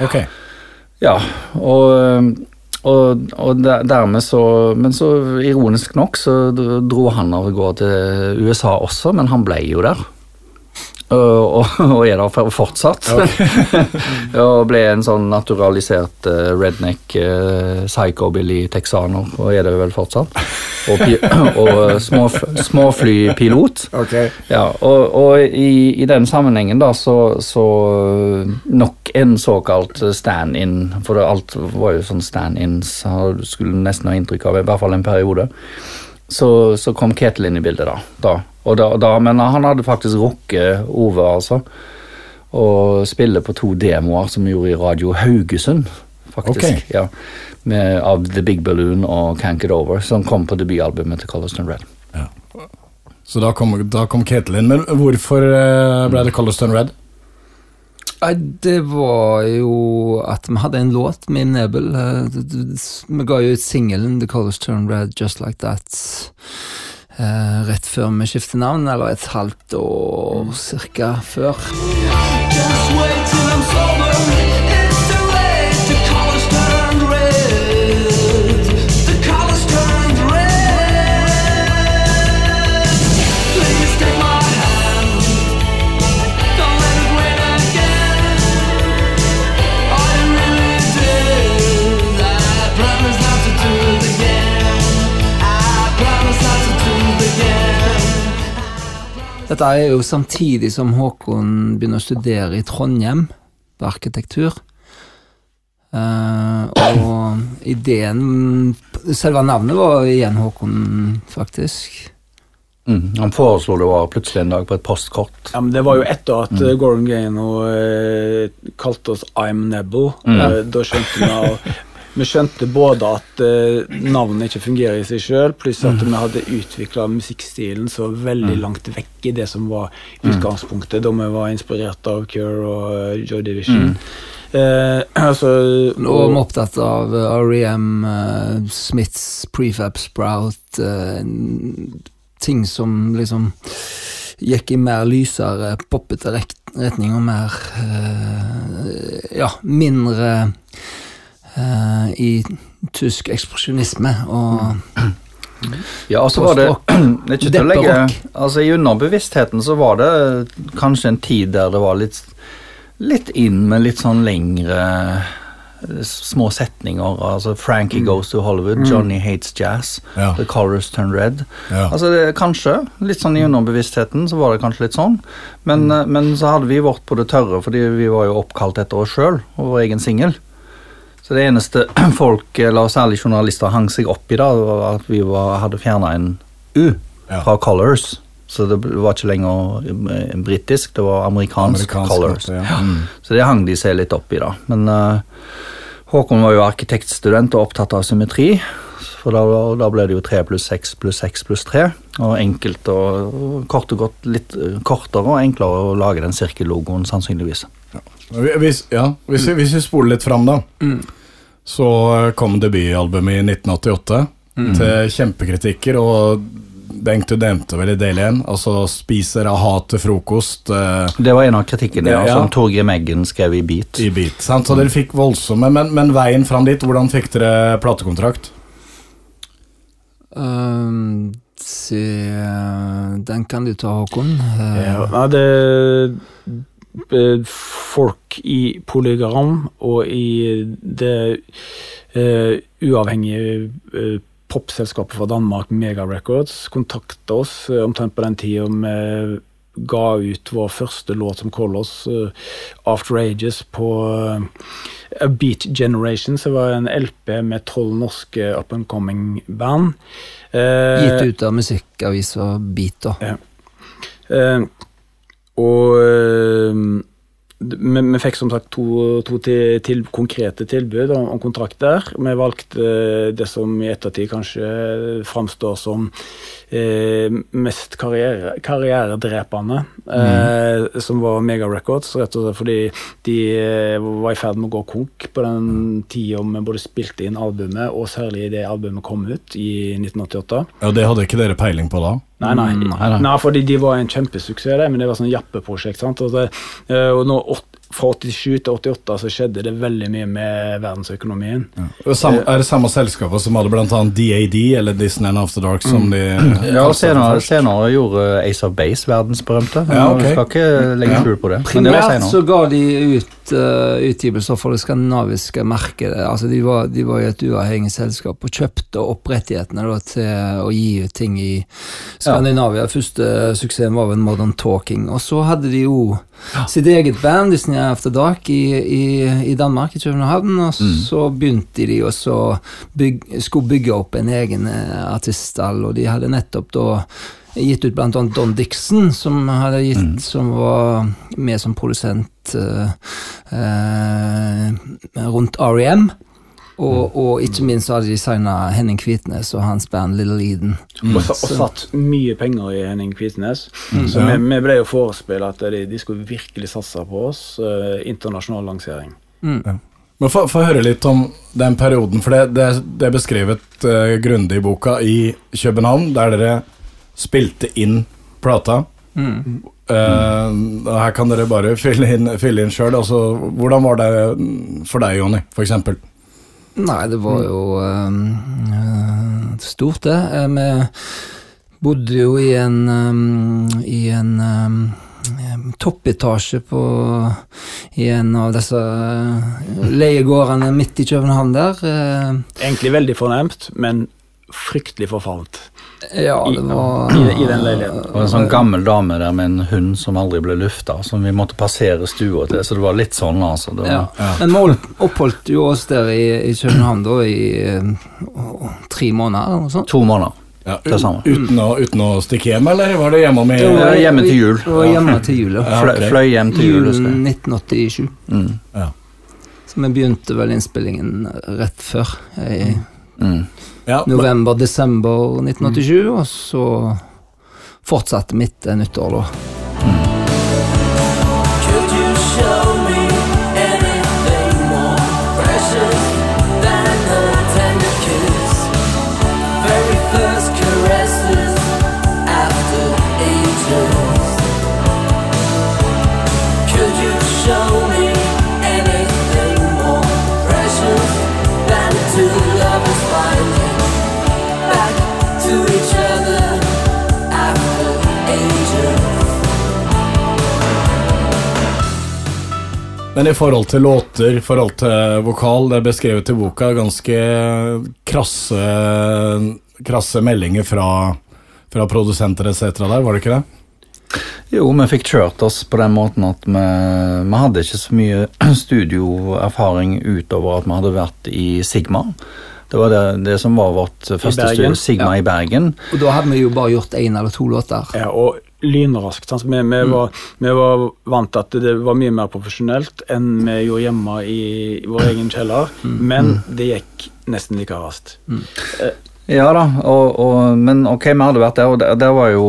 Ok. Ja, og, og, og dermed så Men så ironisk nok så dro han av gårde til USA også, men han ble jo der. Og, og, er der fortsatt. Okay. og ble en sånn naturalisert uh, redneck uh, psychobilly-texaner, og er det vel fortsatt. Og, og små, småflypilot. Okay. Ja, og, og i, i, den sammenhengen da, så, så nok en såkalt stand-in, for det, alt var jo sånn stand-ins, skulle nesten ha inntrykk av, i hvert fall en periode. Så, så kom Ketil inn i bildet da. da da, da, men han hadde faktisk rukket Ove, altså. Og spille på to demoer som vi gjorde i Radio Haugesund, faktisk. Okay. Ja, med, av The Big Balloon og Can't Get Over, som kom på debutalbumet til Colliston Red. Ja. Så da kom, da kom Ketil inn. Men hvorfor eh, ble det Colliston Red? Nei, det var jo at vi hadde en låt med Nebel. Eh, vi ga jo ut singelen The Colors Turn Red Just Like That eh, rett før vi skiftet navn, eller et halvt år cirka før. Just wait till I'm sober. Dette er jo samtidig som Håkon begynner å studere i Trondheim på arkitektur. Uh, og ideen Selve navnet var igjen Håkon, faktisk. Mm, han foreslo det var plutselig en dag på et postkort. Ja, men Det var jo etter at mm. Gordon Gaino uh, kalte oss I'm Nebble. Mm. Uh, da skjønte vi vi skjønte både at uh, navnet ikke fungerer i seg sjøl, pluss at mm. vi hadde utvikla musikkstilen så veldig mm. langt vekk i det som var utgangspunktet, da vi var inspirert av Cure og uh, Joy Division. Mm. Uh, altså, og vi opptatt av REM, uh, Smiths Prefab Sprout, ting som liksom gikk i mer lysere, poppete retning og mer Ja, mindre uh, i tysk ekspresjonisme og ja, og så var det ikke til å legge altså I underbevisstheten så var det kanskje en tid der det var litt, litt inn med litt sånn lengre små setninger. altså Frankie mm. goes to Hollywood, mm. Johnny hates jazz, ja. The Colors turn red. Ja. altså det, Kanskje, litt sånn i underbevisstheten så var det kanskje litt sånn. Men, mm. Eh, men så hadde vi vårt på det tørre, fordi vi var jo oppkalt etter oss sjøl og vår egen singel. Så det eneste folk, eller særlig journalister, hang seg opp i, da, var at vi var, hadde fjerna en U ja. fra Colors. Så det var ikke lenger eh, britisk, det var amerikansk, amerikansk Colors. Ja. Mm. Så det hang de seg litt opp i, da. Men uh, Håkon var jo arkitektstudent og opptatt av symmetri. For da, da ble det jo tre pluss seks pluss seks pluss tre. Og enkelt og kort og godt litt eh, kortere og enklere å lage den sirkellogoen, sannsynligvis. Ja. Hvis, ja, hvis, vi, hvis vi spoler litt fram, da. Mm så kom debutalbumet i 1988 mm. til kjempekritikker, og Bengt, du nevnte vel i del én, altså 'spiser av hat til frokost'. Eh, det var en av kritikkene ja, som Torgeir Meggen skrev i Beat. I Beat, sant? Så dere fikk voldsomme, men, men, veien fram dit, hvordan fikk dere platekontrakt? Um, se, den kan du ta, Håkon. Uh, ja, det folk i Polygram og i det uh, uavhengige uh, popselskapet fra Danmark, Mega Records, kontakta oss uh, omtrent på den tida vi ga ut vår første låt som Colors, After Ages, på A Beat Generation. Det var en LP med tolv norske up and coming band. Uh, Gitt ut av musikkavisa Beat, da. Ja. Og uh, vi, vi, fikk som sagt to, to til, til, konkrete tilbud om, om kontrakter. Vi valgte det som i ettertid kanskje framstår som eh, mest karriere, karrieredrepende, mm. eh, som var Mega Records. Rett og slett fordi de eh, var i ferd med å gå konk på den tida vi både spilte inn albumet, og særlig det albumet kom ut i 1988. Ja, Det hadde ikke dere peiling på da? Nei, nei. Mm, nei, nei. nei fordi de var en kjempesuksess, det, men det var sånn jappeprosjekt. sant? Og, det, eh, og når fra 87 til 88 så skjedde det veldig mye med verdensøkonomien. Ja. Er det samme selskapet som hadde bl.a. DAD eller Disney and After Dark? som mm. de... Ja, senere, senere gjorde Ace of Base verdensberømte. Ja, okay. Skal ikke legge skjul på det. Primært så ga de ut uh, utgivelser for det skandinaviske markedet. Altså, de var, de var i et uavhengig selskap og kjøpte opp rettighetene da, til å gi ut ting i Skandinavia. Ja. Første suksessen var vel Modern Talking. Og så hadde de jo sitt eget band, Disney After Dark, i, i, i Danmark, i København. Og mm. så begynte de å bygge, skulle bygge opp en egen eh, artiststall, og de hadde nettopp da gitt ut annet Don Dixon, som, hadde gitt, mm. som var med som produsent uh, uh, rundt REM. Og, og, ikke minst hadde de signa Henning Kvitnes og hans band Little Eden. Mm. Og, og, satt mye penger i Henning Kvitnes. Mm. Så vi, vi, ble jo forespeilet at de, de, skulle virkelig satse på oss. Uh, internasjonal lansering. Mm. Ja. Men Få høre litt om den perioden, for det, det, det er beskrevet uh, grundig i boka i København, der dere spilte inn plata. Mm. Uh, her kan dere bare fylle inn, fylle inn sjøl. Altså, hvordan var det for deg, Jonny, f.eks.? Nei, det var jo øh, stort, det. Uh, vi bodde jo i en, øh, i en øh, toppetasje på i en av disse leiegårdene midt i København der. Egentlig veldig fornemt, men fryktelig forfalt. Ja, det var I, i, den leiligheten. Det var en sånn gammel dame der med en hund som aldri ble lufta, som vi måtte passere stua til, så det var litt sånn, altså. Var, ja. Ja. Men vi oppholdt jo oss der i, i København da i å, tre måneder, eller noe sånt. To måneder. Ja, uten, å, uten, å, stikke hjem, eller var det hjemme med ja, Hjemme til jul. Det var hjemme til jul, ja. Fløy, fløy hjem til jul. Julen 1987. Mm. Ja. Så vi begynte vel innspillingen rett før. I, mm. Ja, November-desember 1987, mm. og så fortsatte mitt nyttår, da. Men i forhold til låter, i forhold til vokal, det er beskrevet i boka ganske krasse, krasse meldinger fra, fra produsenter etc. der, var det ikke det? Jo, vi fikk kjørt oss på den måten at vi, vi hadde ikke så mye studioerfaring utover at vi hadde vært i Sigma. Det var det, det som var vårt første studio, Sigma ja. i Bergen. Og da hadde vi jo bare gjort én eller to låter. Ja, og lynraskt. Vi, vi, mm. var, vi, var, vant til at det var mye mer profesjonelt enn vi gjorde hjemme i, vår egen kjeller, mm. men mm. det gikk nesten like raskt. Mm. Eh, ja da, og, og, men ok, vi hadde vært der, og der, der var jo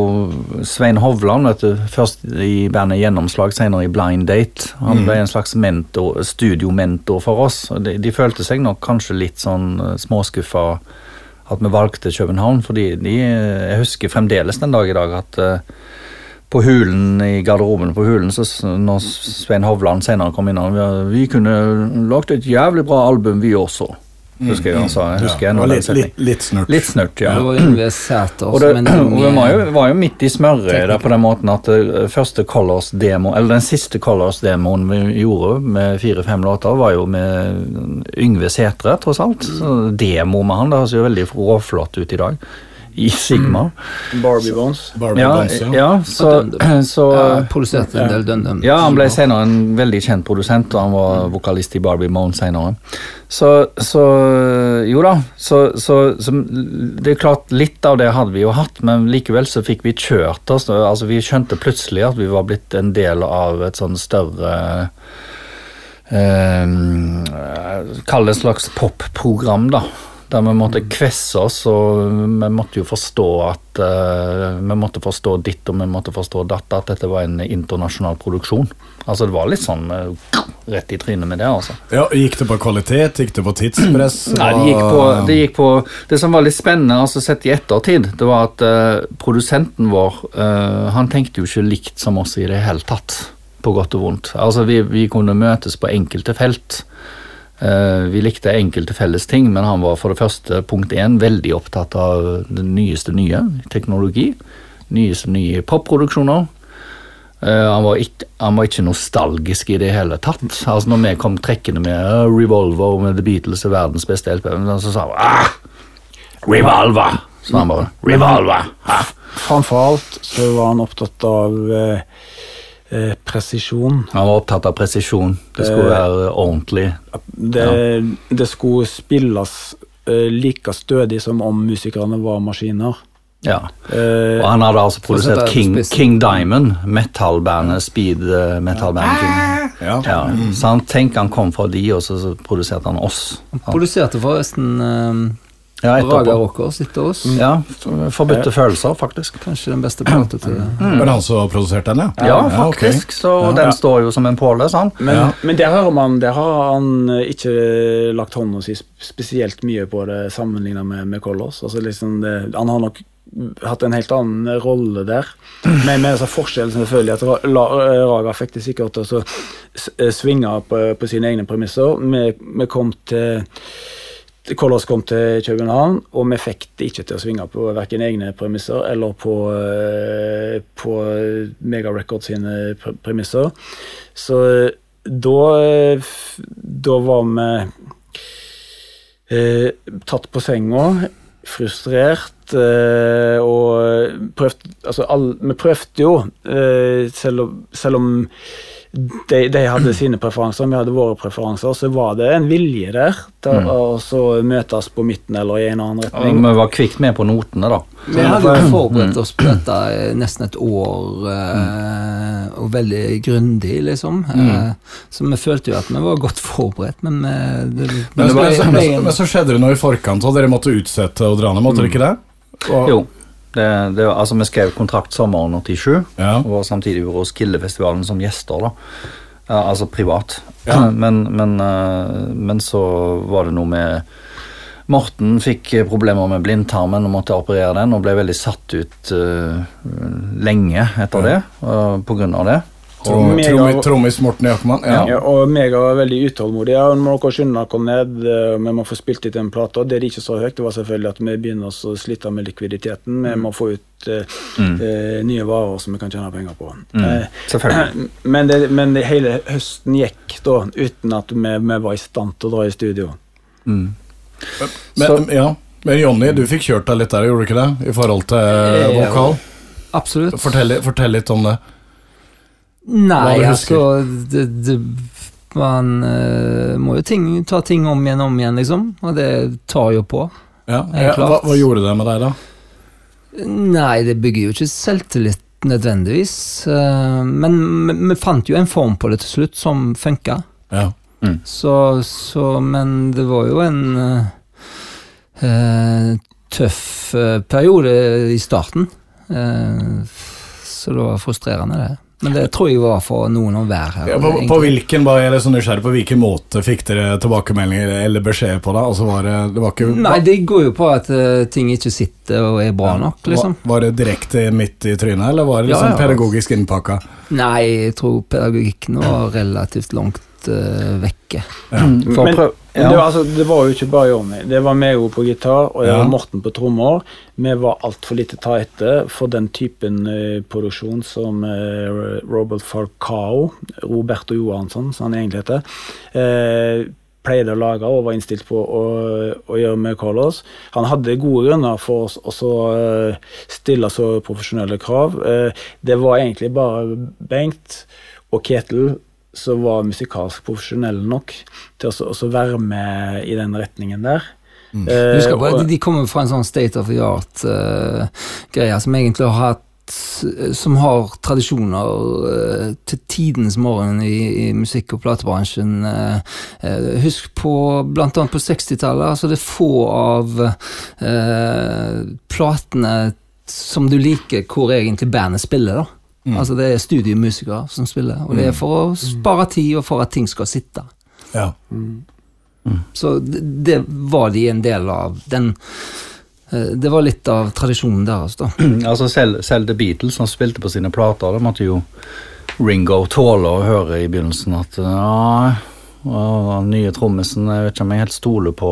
Svein Hovland, vet du, først i bandet Gjennomslag, senere i Blind Date. Han ble mm. en slags mentor, studiomentor for oss. de, de følte seg nok kanskje litt sånn uh, småskuffa at vi valgte København, fordi de, jeg husker fremdeles den dag i dag at uh, på Hulen, i garderoben på Hulen, så når Svein Hovland senere kom inn vi, vi kunne lagd et jævlig bra album, vi også. Husker jeg han sa. Husker ja, litt, litt, litt, snurt. Litt snurt, ja. Det var. Og, det, og var jo, var jo midt i smøret der på den måten at uh, første Colors-demo, eller den siste Colors-demoen vi gjorde med fire-fem låter, var jo med Yngve Sætre, tross alt. Så demo med han, det høres jo veldig råflott ut i dag. I Sigma. Barbie Bones. Barbie Ja, Bones, ja. ja så, så Ja, produserte en del Dundum. Ja, han ble senere en veldig kjent produsent, og han var vokalist i Barbie Bones senere. Så, så jo da, så, så, så det er klart litt av det hadde vi jo hatt, men likevel så fikk vi kjørt oss. altså Vi skjønte plutselig at vi var blitt en del av et sånn større Um, Kall det et slags popprogram, da. Der vi måtte kvesse oss, og vi måtte jo forstå at uh, Vi måtte forstå ditt og vi måtte forstå datt, at dette var en internasjonal produksjon. Altså Det var litt sånn uh, rett i trynet med det, altså. ja. Gikk det på kvalitet? Gikk det på tidspress? Nei, det gikk, på, det gikk på Det som var litt spennende, altså sett i ettertid, det var at uh, produsenten vår Han tenkte jo ikke likt som oss i det hele tatt, på godt og vondt. Altså Vi, vi kunne møtes på enkelte felt. Eh, vi likte enkelte felles ting, men han var for det første, punkt én, veldig opptatt av det nyeste nye, teknologi. Nyeste nye popproduksjoner. Eh, han, var ikke, han var ikke nostalgisk i det hele tatt. Altså Når vi kom trekkende med uh, Revolver med The Beatles er verdens beste LP, så sa han ah, Revolver! Så han bare Revolver! Ah. Framfor alt så var han opptatt av eh, eh, presisjon. Han var opptatt av presisjon. Det skulle Eh, være ordentlig. Det, det skulle spilles eh, like stødig som om musikerne var maskiner. Ja. Eh, Og han hadde altså produsert King. King Diamond, metal-bandet Speed metal-band King. Ja. Ja, så han tenker han kom fra de, og så, produserte han oss. Han Produserte forresten Ja, Raga. Rockers etter oss. Ja, forbudte følelser, faktisk. Kanskje den beste plata til det. Var det han som produserte den, ja? Ja, faktisk. Så den står jo som en påle, sånn. Men, Ja. men der har, man, der har han eh, ikke lagt hånda si spesielt mye på det sammenlignet med, med Colors. Altså liksom det, han har nok hatt en helt annen rolle der. Men med forskjellen selvfølgelig at Raga fikk det sikkert til å eh, svinge på, på sine egne premisser. Vi, vi kom til Colors kom til København, og vi fikk det ikke til å svinge på verken egne premisser eller på, eh, på Mega Records sine premisser. Så eh, da, eh, da var vi eh, tatt på senga, frustrert, eh, og prøvd, altså, all, vi prøvde jo, eh, selv, selv om de, de hadde sine preferanser, vi hadde våre preferanser, så var det en vilje der til å så møtes på midten eller i en annen Og retning. vi var kvikt med på notene, da. Vi hadde jo forberedt oss på dette nesten et år, eh, og veldig grundig, liksom. Eh, så vi følte jo at vi var godt forberedt, men vi det, Men, det var, men, så- men, en- men så skjedde det noe i forkant, og dere måtte utsette å dra ned, måtte dere ikke det? Og, Jo. Det, det, altså, vi skrev kontrakt sommeren 87, Ja. og var samtidig hos Kildefestivalen som gjester, da. Ja, altså privat. Ja. Men, men, eh, men så var det noe med Morten fikk problemer med blindtarmen og måtte operere den, og ble veldig satt ut uh, lenge etter det, uh, av det. Trom, trommis, Morten Jackman. Ja. Ja, og meg var veldig utålmodig. Ja, nå må dere skynde dere ned, vi må få spilt ut den plata. Det er ikke så høyt, det var selvfølgelig at vi begynner å slite med likviditeten. Vi må få ut eh, eh, nye varer som vi kan tjene penger på. Eh, Selvfølgelig. men, det, men det, hele høsten gikk da uten at vi, vi var i stand til å dra i studio. Mm. Men, ja. men Jonny, du fikk kjørt deg litt der, gjorde du ikke det? I forhold til vokal? Absolutt. Fortell, fortell litt om det. Nei, altså det, det, Man uh, må jo ting, ta ting om igjen om igjen, liksom. Og det tar jo på. Ja. Ja, hva, hva gjorde det med deg, da? Nei, det bygger jo ikke selvtillit nødvendigvis. Uh, men vi, fant jo en form på det til slutt som funka. Ja. Så, så Men det var jo en eh, eh, tøff periode i starten. Eh, så det var frustrerende, det. Men det tror jeg var for noen og hver her. Ja, på, på hvilken bare er så nysgjerrig på hvilken måte fikk dere tilbakemeldinger eller beskjed på det? Altså var det, det var ikke Nei, det går jo på at uh, ting ikke sitter og er bra nok, liksom. var, var det direkte midt i trynet, eller var det liksom Ja, ja. pedagogisk innpakka? Nei, jeg tror pedagogikken var relativt langt eh, vekke. Ja. Men- ja. det, var, altså, det var jo ikke bare Jonny. Det var meg på gitar, og det var Morten på trommer. Vi var altfor lite ta etter for den typen uh, produksjon som uh, Robert Falcao, Roberto Johansson, som han egentlig heter, uh, pleide å lage og var innstilt på å, å gjøre med Carlos. Han hadde gode grunner for oss å uh, stille så profesjonelle krav. Uh, det var egentlig bare Bengt og Ketil som var musikalsk profesjonelle nok til å også være med i den retningen der. Mm. Uh, bare, de, de, kommer fra en sånn state of the art-greie som egentlig har hatt som har tradisjoner uh, til tidens morgen i, i musikk- og platebransjen. Uh, husk på annet på 60-tallet. altså Det er få av platene som du liker, hvor egentlig bandet spiller. da. Mm. Altså Det er studiemusikere som spiller, og det er mm. for å spare tid og for at ting skal sitte. Ja. Mm. Så det, det var de en del av. den Eh, det var litt av tradisjonen deres, da. altså selv, selv The Beatles, som spilte på sine plater, det måtte jo Ringo tåle å høre i begynnelsen at ja, den nye trommisen Jeg vet ikke om jeg helt stoler på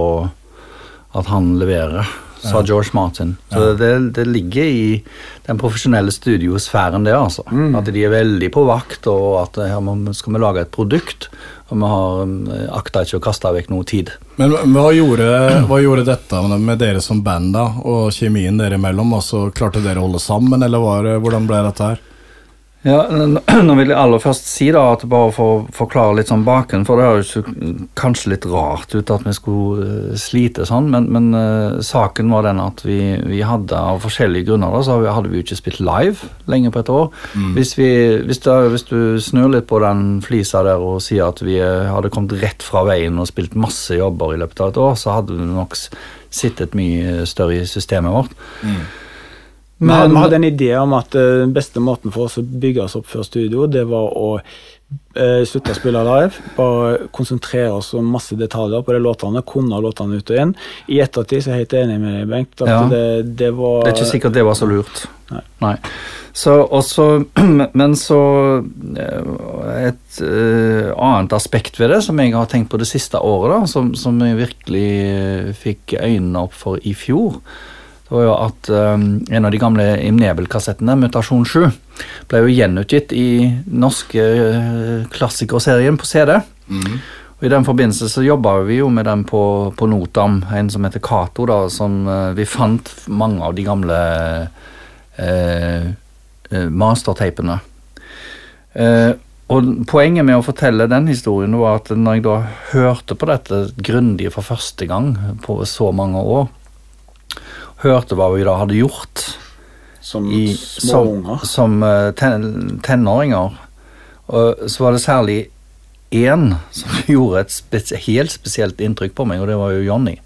at han leverer, sa. George Martin. Så det, det, ligger i den profesjonelle studiosfæren, det, altså. Mm. At de er veldig på vakt, og at her skal vi lage et produkt og vi har eh, akta ikke å kaste vekk noe tid. Men hva gjorde, hva gjorde, dette med dere som band, da, og kjemien dere imellom? Altså, klarte dere å holde sammen, eller var, hvordan ble dette her? Ja, Nå vil jeg aller først si da at bare for å forklare litt sånn baken, for det høres kanskje litt rart ut at vi skulle uh, slite sånn, men, men uh, saken var den at vi, vi, hadde av forskjellige grunner da, så hadde vi jo ikke spilt live lenge på et år. Mm. Hvis, vi, hvis, da, hvis, du snur litt på den flisa der og sier at vi uh, hadde kommet rett fra veien og spilt masse jobber i løpet av et år, så hadde vi nok sittet mye større i systemet vårt. Mm. Men, vi hadde en idé om at eh, den beste måten for oss å bygge oss opp før studio, det var å eh, slutte å spille live. Bare konsentrere oss om masse detaljer på de låtene. Kunne låtene ut og inn. I ettertid så er jeg helt enig med deg, Bengt. At ja. det, det, var Det er ikke sikkert det var så lurt. Nei. Nei. Så, også, men så eh, Et uh, annet aspekt ved det som jeg har tenkt på det siste året, da, som, som jeg virkelig fikk øynene opp for i fjor det var jo at um, en av de gamle Imnebel-kassettene, Mutasjon 7, ble jo gjenutgitt i norske uh, klassikerserien på CD. Mm. Og I den forbindelse så jobba vi jo med den på, på Notam, en som heter Cato, da, som uh, vi fant mange av de gamle uh, mastertapene. og Poenget med å fortelle den historien var at når jeg da hørte på dette grundig for første gang på så mange år, hørte hva vi da hadde gjort som i, små unger? Som, som uh, ten, tenåringer. Og så var det særlig én som gjorde et spes helt spesielt inntrykk på meg, og det var jo Johnny.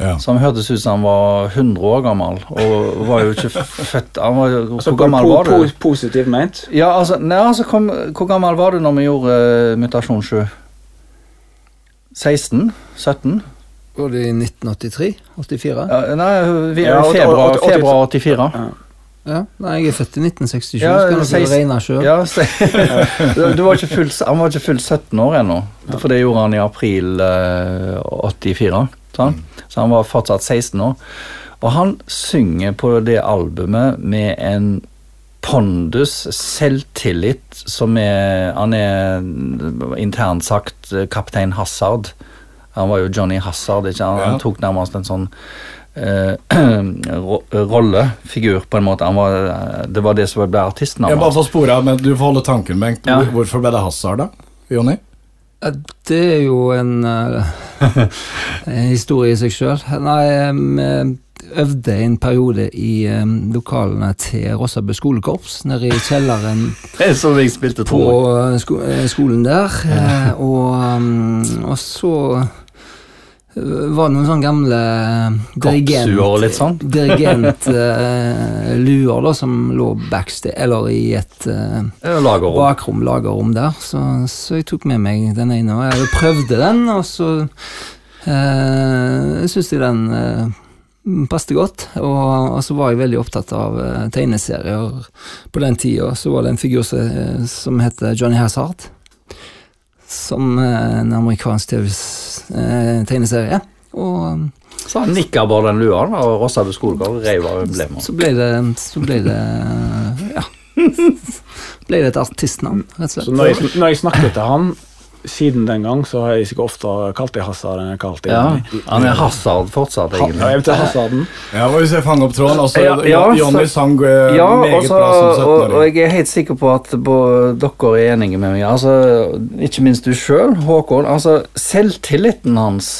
Ja. Som hørtes ut som han var 100 år gammel, og var jo ikke født han var, altså, Hvor gammel var du? Positivt ment? Ja, altså, nei, altså kom, Hvor gammel var du når vi gjorde uh, Mutasjon 7? 16? 17? Var det i 1983? 84? Ja, nei, vi, ja, februar, februar 84. Ja. Ja, nei, Jeg er født i 1967, ja, så kan dere regne sjøl. Ja, du var ikke full, han var ikke fullt 17 år ennå, for det gjorde han i april eh, 84. Sånn? Så han var fortsatt 16 år. Og han synger på det albumet med en pondus, selvtillit, som er Han er internt sagt kaptein Hazard. Han var jo Johnny Hazard. Ikke? Han, ja. han tok nærmest en sånn uh, rollefigur, på en måte. Var, det var det som ble artisten. Jeg bare får spore men Du får holde tanken, Bengt. Ja. Hvorfor ble det Hazard, da? Jonny? Det er jo en, uh, en historie i seg sjøl. Nei, um, øvde en periode i um, lokalene til Rossabø skolekorps, nede i kjelleren Som jeg spilte på sko skolen der. Og, um, og, så var det noen sånne gamle dirigent, sånn? dirigentluer uh, da, som lå backstage, eller i et uh, lagerrom. bakrom, lagerrom der. Så, så, jeg tok med meg den ene, og jeg prøvde den, og så uh, syns jeg den uh, passet godt. Og, og, så var jeg veldig opptatt av tegneserier på den tida. Så var det en figur som, som heter Johnny Hazard som eh, en amerikansk TV-tegneserie. Og um, så han nikka bare den lua og rossa på skolegård, reiv av emblemet. Så ble det Så ble det Ja. ble det et artistnavn, rett og slett. Så når jeg, når jeg snakket til han siden den gang så har jeg sikkert ofte kalt det Hazard enn jeg kalt det Ja, han er Hazard fortsatt, Ha, ja, egentlig. jeg vet ikke Hazarden. Ja, Hvis jeg fanger opp tråden altså, Ja, ja, Jonny sang eh, Ja, meget også, bra som og, og 17-åring. jeg er helt sikker på at dere er enige med meg. Altså, ikke minst du sjøl, Håkon. Altså, selvtilliten hans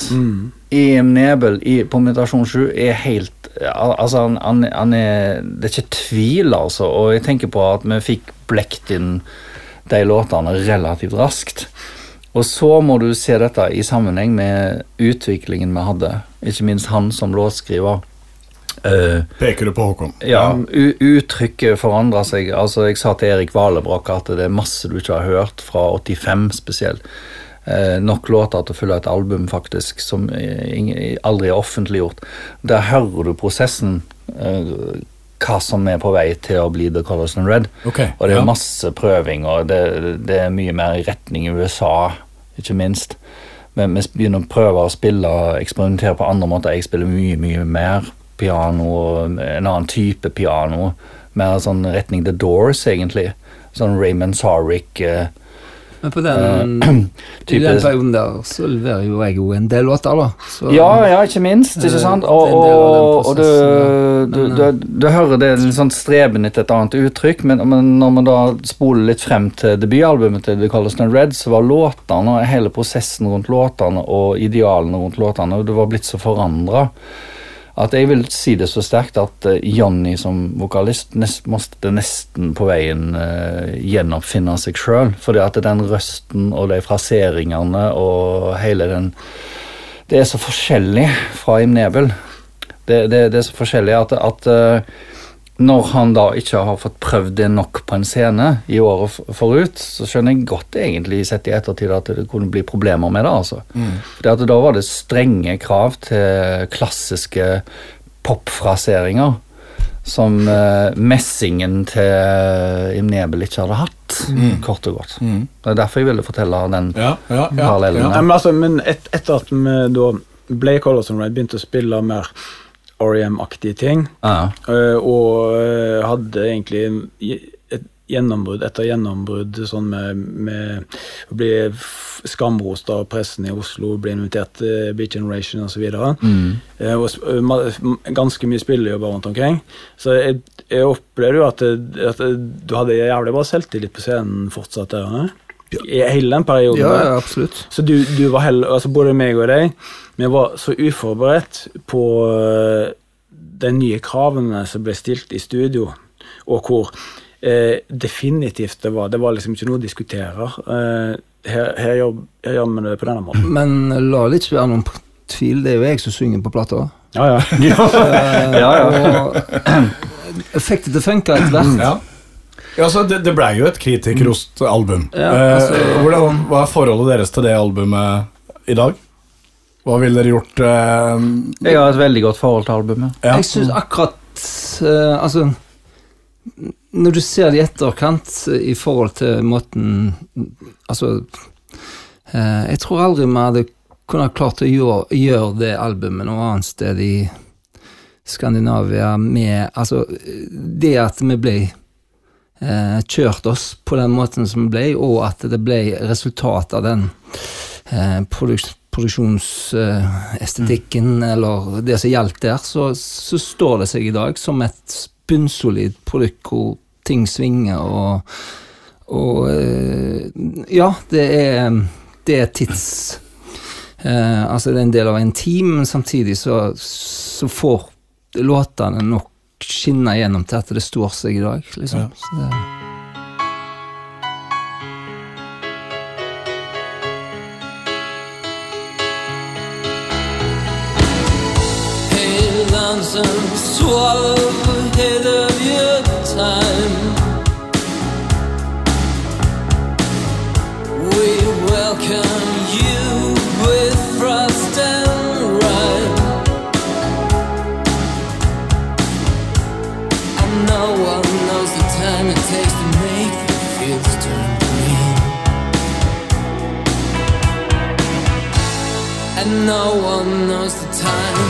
i Nebel i, på Mutasjon 7 er helt Altså, han, han, han er Det er ikke tvil, altså. Og jeg tenker på at vi fikk blekt inn de låtene relativt raskt. Og så må du se dette i sammenheng med utviklingen vi hadde. Ikke minst han som låtskriver. Uh, Peker du på Håkon? ja, uttrykket forandrer seg. Altså, Jeg sa til Erik Valebrokk at det er masse du ikke har hørt, fra 85 spesielt. Uh, nok låter til å fylle et album, faktisk, som aldri er offentliggjort. Der hører du prosessen. Eh, hva som er på vei til å bli The Colors and Red. Okay, Og det er ja. masse prøving, og det, det er mye mer i retning i USA, ikke minst. Men vi begynner å prøve å spille eksperimentere på andre måter. Jeg spiller mye, mye mer piano, en annen type piano. Mer sånn retning The Doors, egentlig. Sånn Raymond Sarrick. Eh, Men på den, uh, i den perioden der så leverer jo jeg jo en del låter, da. Så, Ja, ja, ikke minst. ikke Eh, sant? Og, og, og du, du, du, du hører det litt sånn streben etter et annet uttrykk, men, men når man da spoler litt frem til debutalbumet til The and Red, så var låtene og hele prosessen rundt låtene og idealene rundt låtene og det var blitt så forandra at jeg vil si det så sterkt at eh, Johnny som vokalist nest, måtte nesten på veien uh, gjenoppfinne seg sjøl. Fordi at den røsten og de fraseringene og hele den Det er så forskjellig fra Im Nebel. Det, det, det er så forskjellig at, at eh, når han da ikke har fått prøvd det nok på en scene i året forut, så skjønner jeg godt egentlig sett i ettertid at det kunne bli problemer med det. altså. Fordi at da var det strenge krav til klassiske popfraseringer som eh, messingen til Im Nebel ikke hadde hatt, kort og godt. Det er derfor jeg ville fortelle den Ja, ja, ja, parallellen. ja. Men, altså, men et, etter at vi da Blake Colors begynte å spille mer R.E.M.-aktige ting, Ja. eh, og eh, hadde egentlig et gjennombrudd etter gjennombrudd sånn med, med å bli skamrost av pressen i Oslo, bli invitert til Beat Generation osv. Mm. Eh, og ganske mye spillejobber rundt omkring. Så jeg, jeg opplevde jo at, at du hadde jævlig bra selvtillit på scenen fortsatt der. ne? I hele den perioden. ja, ja, absolutt. Så du, du var heller, altså både meg og deg, vi var så uforberedt på øh, de nye kravene som ble stilt i studio, og hvor eh, definitivt det var. Det var liksom ikke noe å diskutere. Eh, her, her, gjør, her gjør vi det på denne måten. Men la det ikke være noen tvil, det er jo jeg som synger på plata. Ja, ja. ja, Ja, og Effektet det funka etter hvert. Ja. Ja, altså, det, det blei jo et kritikerrost album. Ja, eh, altså- hvordan, hva er forholdet deres til det albumet i dag? Hva ville dere gjort eh, Jeg har et veldig godt forhold til albumet. ja. Jeg syns akkurat eh, Altså Når du ser det i etterkant eh, i forhold til måten Altså eh, Jeg tror aldri vi hadde kunnet klart å gjøre, gjøre det albumet noe annet sted i Skandinavia med Altså, det at vi ble eh, kjørt oss på den måten som vi ble, og at det ble resultat av den eh, produks produksjonsestetikken, eller det som gjaldt der, så, så står det seg i dag som et bunnsolid produkt hvor ting svinger og Og eh, ja, det er, det er tids... Eh, altså det er en del av en team, men samtidig så, så får låtene nok skinne gjennom til at det står seg i dag, liksom. Ja. Så det, Hey, London, swallow ahead of your time. We welcome you with frost and rime. And no one knows the time it takes to make the fields turn green. And no one knows the time.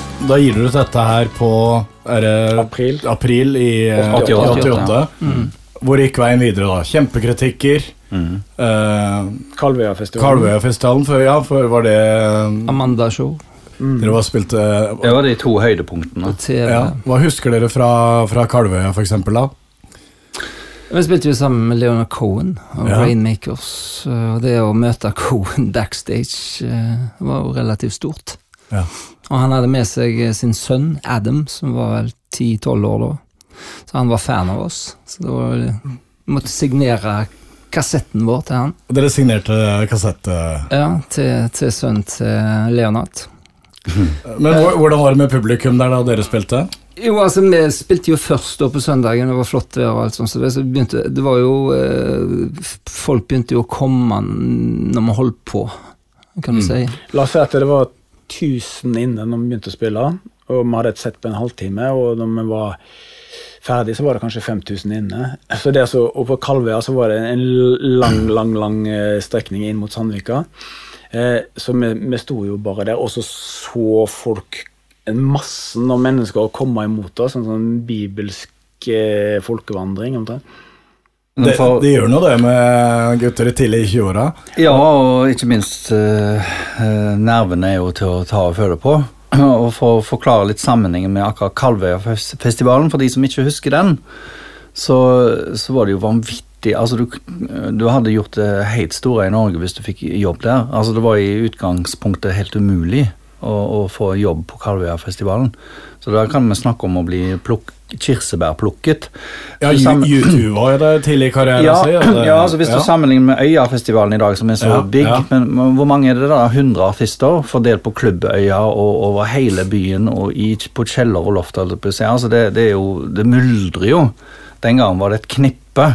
da gir du ut dette her på er det, April. april i eh, 88, 88. Mm. Hvor gikk veien videre da? Kjempekritikker. Eh, Kalvøyafestivalen. Ja, for var det Amanda Show Dere var spilte Det var de to høydepunktene. ja. Hva husker dere fra, fra Kalvøya, for eksempel, da? Vi spilte jo sammen med Leonard Cohen og Ja. Rainmakers. Og det å møte Cohen backstage eh, var jo relativt stort. Ja. Og han hadde med seg eh, sin sønn Adam, som var vel 10-12 år da. Så han var fan av oss. Så da måtte signere kassetten vår til han. Og Dere signerte kassett. Ja, til, til sønnen til Leonard. Men hvordan var det med publikum der da dere spilte? Jo, altså, vi spilte jo først da på søndagen, det var flott vær og alt sånt, så det, så begynte, det var jo eh, Folk begynte jo å komme når vi holdt på, kan du si. La oss si at det var 1000 inne når vi begynte å spille, og vi hadde et sett på en halvtime, og når vi var ferdig, så var det kanskje 5000 inne. Så det så, og på Kalvøya så var det en lang, lang, lang eh, strekning inn mot Sandvika. Eh, så vi, vi sto jo bare der, og så så folk en massen av mennesker komme imot oss, en sånn bibelsk eh, folkevandring. omtrent. Det, for- det gjør nå det med gutter i tidlig i 20-åra. Ja, og ikke minst eh, eh, nervene er jo til å ta og føle på. Og for å forklare litt sammenhengen med akkurat Kalvøyafestivalen, for de som ikke husker den, så, så var det jo vanvittig Altså, du, du hadde gjort det helt store i Norge hvis du fikk jobb der. Altså, det var i utgangspunktet helt umulig å, å få jobb på Kalvøyafestivalen. Så da kan vi snakke om å bli plukk, kirsebærplukket. Ja, var jo det tidlig i karrieren ja, sin. og ja, altså hvis du sammenligner med Øyafestivalen i dag, som er så Ja, big, ja. men, hvor mange er det da? 100 artister fordelt på Klubbøya og over hele byen og i, på kjeller og loft. Altså det, det er jo Det myldrer jo. Den gangen var det et knippe.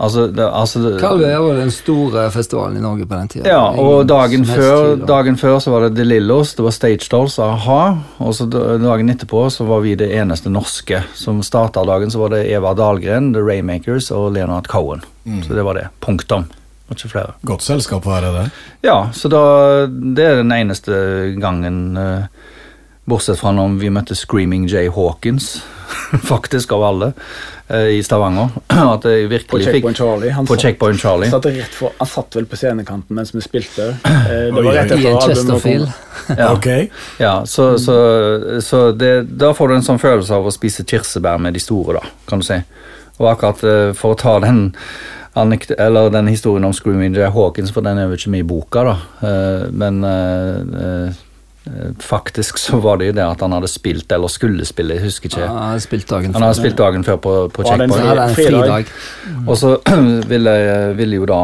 Altså, det, altså det, Kalvøya var den store festivalen i Norge på den tida. ja, og dagen før, dagen før så var det The Lillos, det var Stage Dolls, a-ha. Og så dagen etterpå så var vi det eneste norske. Som starta dagen, så var det Eva Dahlgren, The Raymakers og Leonard Cohen. Så det var det. Punktum. Og ikke flere. Godt selskap å være det. Ja, så da Det er den eneste gangen eh, Bortsett fra når vi møtte Screaming Jay Hawkins, faktisk av alle, eh, i Stavanger. At jeg På Checkpoint fikk Charlie. Han På satt- Checkpoint Charlie. Satt rett for, han satt vel på scenekanten mens vi spilte. Eh, Det var rett etter albumet Chesterfield. Ja. Okay. Ja, så, så, så det, da får du en sånn følelse av å spise kirsebær med de store, da, kan du si. Og akkurat eh, for å ta den eller den historien om Screaming Jay Hawkins, for den er jo ikke med i boka, da. Eh, Men faktisk så var det jo det at han hadde spilt, eller skulle spille, jeg husker ikke. Ja, han hadde spilt dagen Han hadde spilt dagen før på, på Checkpoint. hadde en Fridag. fridag. Og så ville, ville jo da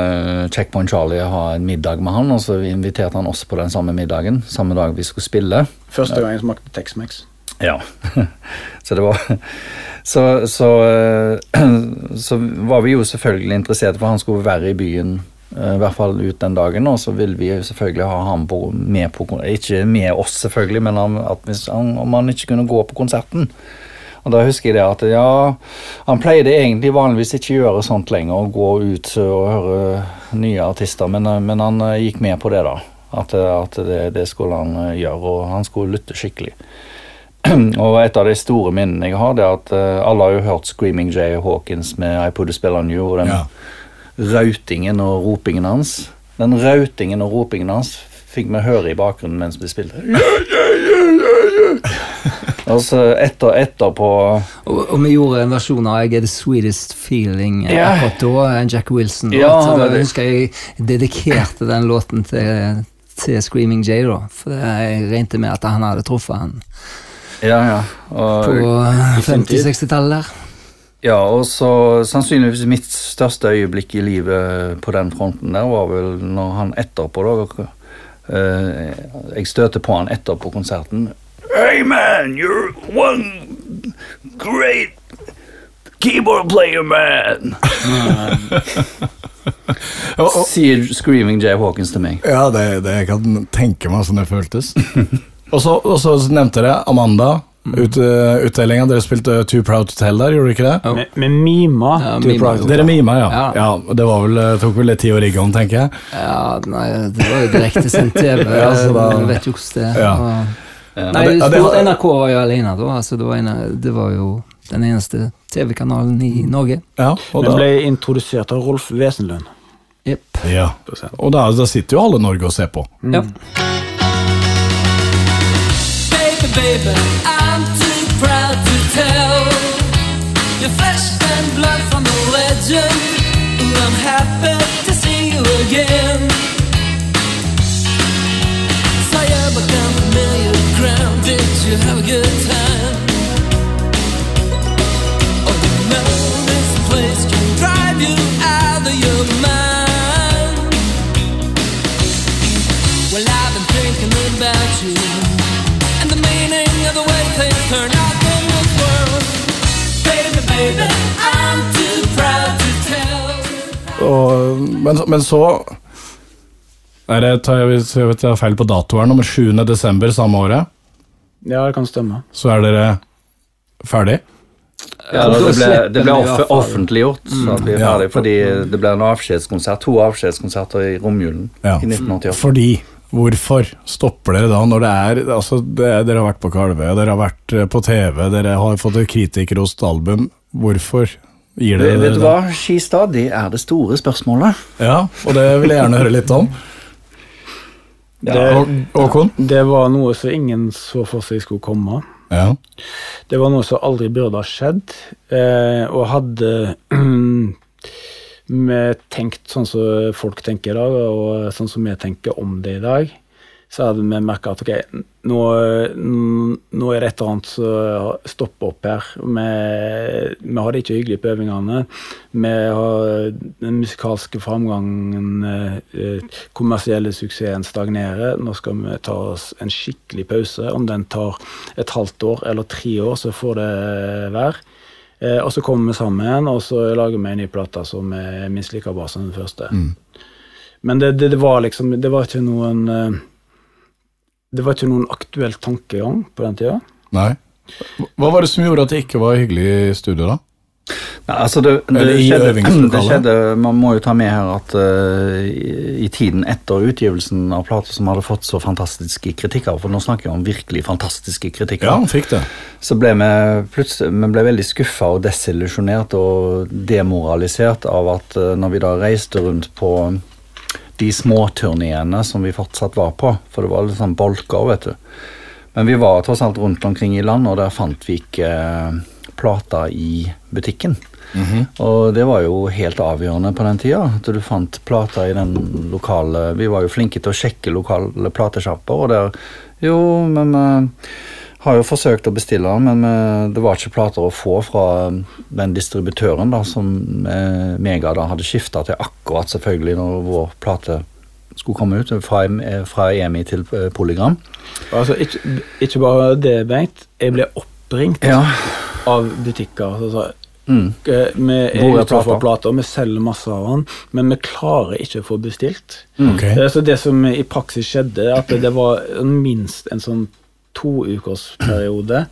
eh, Checkpoint Charlie ha en middag med han, og så inviterte han oss på den samme middagen, samme dag vi skulle spille. Første gang jeg smakte Tex-Mex. Ja. så det var så, så, eh, så var vi jo selvfølgelig interessert, for han skulle være i byen. Eh, I hvert fall ut den dagen, og så vil vi selvfølgelig ha ham på, med på Ikke med oss, selvfølgelig, men at hvis, om han ikke kunne gå på konserten. Og da husker jeg det at ja, han pleide egentlig vanligvis ikke gjøre sånt lenger, å gå ut og høre nye artister, men, eh, men han eh, gikk med på det, da. At, at det, det skulle han gjøre, og han skulle lytte skikkelig. Og et av de store minnene jeg har, det er at alle har jo hørt Screaming Jay Hawkins med I Put a Spell on You, og den Ja. Rautingen og ropingen hans. Den rautingen og ropingen hans fikk vi høre i bakgrunnen mens vi spilte. Og så etter, etterpå Og, og vi gjorde en versjon av I Get the Sweetest Feeling yeah. Akkurat da, en Jack Wilson. Ja, så da det. husker jeg dedikerte den låten til, til Screaming Jay, da. For jeg regnet med at han hadde truffet han Ja, ja. Og, på i sin tid. 50-60-tallet der. Ja, og så sannsynligvis mitt største øyeblikk i livet på den fronten der var vel når han etterpå da eh, Jeg støter på han etterpå konserten. Hey man, you're one Great keyboard player, man! Sier Screaming Jay Hawkins til meg. ja, det, det jeg kan tenke meg hvordan det føltes. og så nevnte dere Amanda. Ut, utdelinga. Dere spilte Too Proud to Tell der, gjorde dere ikke det? Med, med mima. Ja, mima, Dere mima, ja. Ja. ja. Det var vel, tok vel litt tid å rigge om, tenker jeg. Ja, nei, det var jo direktesendt TV. Ja, så da- jeg vet jo hvordan det er. Ja. Nei, det- ja, det NRK var jo alene da. Altså, det, var en, det var jo den eneste TV-kanalen i Norge. Ja, og Den da, ble introdusert av Rolf Wesenlund. Jepp. ja. Og da, da sitter jo alle Norge og ser på. Ja. Baby, baby, I'm Flesh and blood from the legend. I'm happy to see you again. Saw you become. Did you have a good time? Og, men, men så er det, tar jeg, hvis jeg vet jeg har feil på datoen, men 7. desember samme året, Ja, det kan stemme. så er dere ferdig. Ja, Da det ble, det ble off offentliggjort så vi er Ja. ferdig, fordi det ble en avskjedskonsert, to avskjedskonserter i romjulen Ja. i 1988. Fordi Hvorfor stopper dere da, når det er altså, det, Dere har vært på Kalvøya, dere har vært eh, på TV, dere har fått et kritikerrost album. Hvorfor gir det, Vet du hva, Skistad, det er det store spørsmålet. Ja, og det vil jeg gjerne høre litt om. Det, Håkon? det var noe som ingen så for seg skulle komme. Ja. Det var noe som aldri burde ha skjedd. Eh, og hadde vi tenkt sånn som folk tenker i dag, og sånn som vi tenker om det i dag, så hadde vi merka at ok, nå, nå er det et eller annet som stopper opp her. Vi, vi har det ikke hyggelig på øvingene. Vi har den musikalske framgangen, eh, kommersielle suksessen stagnerer. Nå skal vi ta oss en skikkelig pause. Om den tar et halvt år eller tre år, så får det være. Eh, og så kommer vi sammen og så lager vi en ny plate som er minst like bra som den første. Men det, det, det var liksom Det var ikke noen eh, Det var ikke noen aktuell tankegang på den tida. Nei. Hva var det som gjorde at det ikke var hyggelig i studio, da? Nei, altså det, det, skjedde, det skjedde Man må jo ta med her at uh, i, i tiden etter utgivelsen av plater som hadde fått så fantastiske kritikker, for nå snakker jeg om virkelig fantastiske kritikker, Ja, han fikk det. så ble vi plutselig vi ble veldig skuffa og desillusjonert og demoralisert av at uh, når vi da reiste rundt på de småturneene som vi fortsatt var på, for det var litt sånn bolker, vet du. Men vi var tross alt rundt omkring i land, og der fant vi ikke eh, plater i butikken. Og det var jo helt avgjørende på den tida, at du fant plater i den lokale Vi var jo flinke til å sjekke lokale platesjapper, og der Jo, men vi har jo forsøkt å bestille den, men det var ikke plater å få fra den distributøren da, som eh, Mega da hadde skifta til akkurat selvfølgelig når vår plate skulle komme ut, fra, eh, fra EMI til eh, Polygram. Altså, ikke, ikke bare det, Bengt. Jeg ble oppringt Ja. av butikker sa Mm. eh, vi er ute for plater, vi selger masse av den, men vi klarer ikke å få bestilt. Mm. Okay. Så det som i praksis skjedde, at det var minst en sånn toukersperiode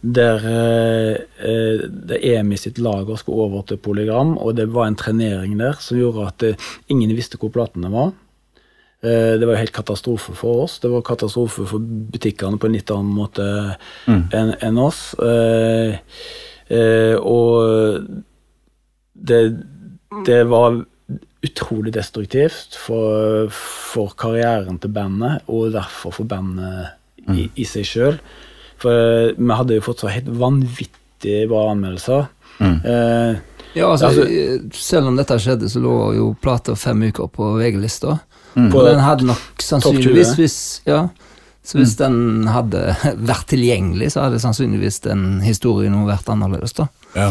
der eh, eh, det EMI sitt lager skulle over til Polygram, og det var en trenering der som gjorde at eh, ingen visste hvor platene var. Eh, Det var jo helt katastrofe for oss. Det var katastrofe for butikkene på en litt annen måte enn en oss. Eh, eh, og det, det var utrolig destruktivt for, for karrieren til bandet, og derfor for bandet i, i seg sjøl. For eh, vi hadde jo fått så helt vanvittige bra anmeldelser. Eh, Ja, altså, Altså- Selv om dette skjedde, så lå jo plata fem uker på VG-lista. Mm. Og den hadde nok sannsynligvis hvis, ja, Så hvis den hadde vært tilgjengelig, så hadde sannsynligvis den historien vært annerledes, da. Ja.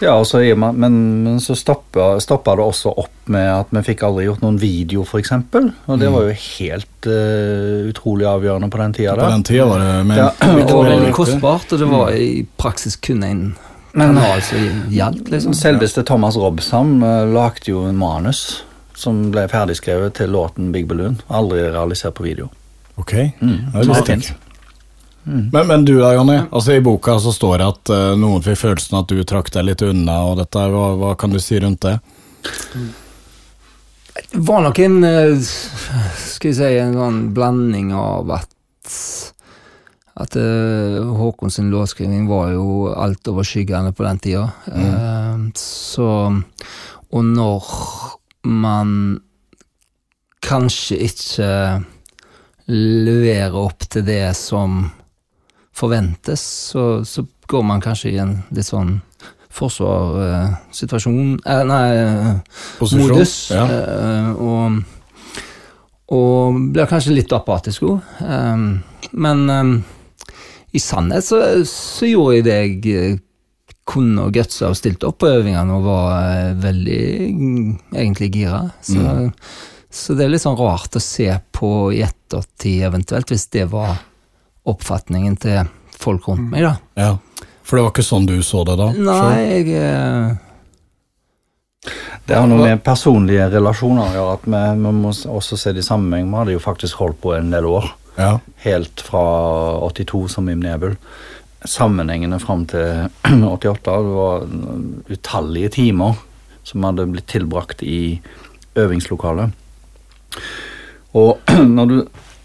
Ja, og så, er men, men så stoppa, stoppa det også opp med at vi fikk aldri gjort noen video, f.eks. Og det var jo helt uh, utrolig avgjørende på den tida. På den tida var det men, Ja, Det var veldig kostbart, og det var i praksis kun en Men- som gjaldt, liksom. Selveste Thomas Robsam uh, lagde jo en manus som ble ferdigskrevet til låten Big Balloon. Aldri realisert på video. Ok, det Så visste det jeg ikke. Men, men du da, Jonny. Altså I boka så står det at uh, noen fikk følelsen at du trakk deg litt unna. og dette, hva, hva kan du si rundt det? Det var nok en eh, Skal jeg si en sånn blanding av at At uh, Håkon sin låtskriving var jo altoverskyggende på den tida. Eh, så Og når man kanskje ikke leverer opp til det som forventes, så, så går man kanskje i en litt sånn forsvarssituasjon eh, Nei, Posisjon? modus. Ja. eh, og, og blir kanskje litt apatisk òg. men eh, i sannhet så, så gjorde jeg det jeg eh, kunne og gutsa og stilte opp på øvingene og var eh, veldig mm, egentlig gira. Så, så det er litt sånn rart å se på i ettertid, eventuelt, hvis det var oppfatningen til folk rundt meg, da. Ja. For det var ikke sånn du så det da? Nei, jeg eh, Det har noe med personlige relasjoner å gjøre. at Vi, vi må også se det i sammenheng. Vi hadde jo faktisk holdt på en del år. Ja. Helt fra 82 som Im Nebel. Sammenhengende fram til 88. Det var utallige timer som hadde blitt tilbrakt i øvingslokalet. Og når du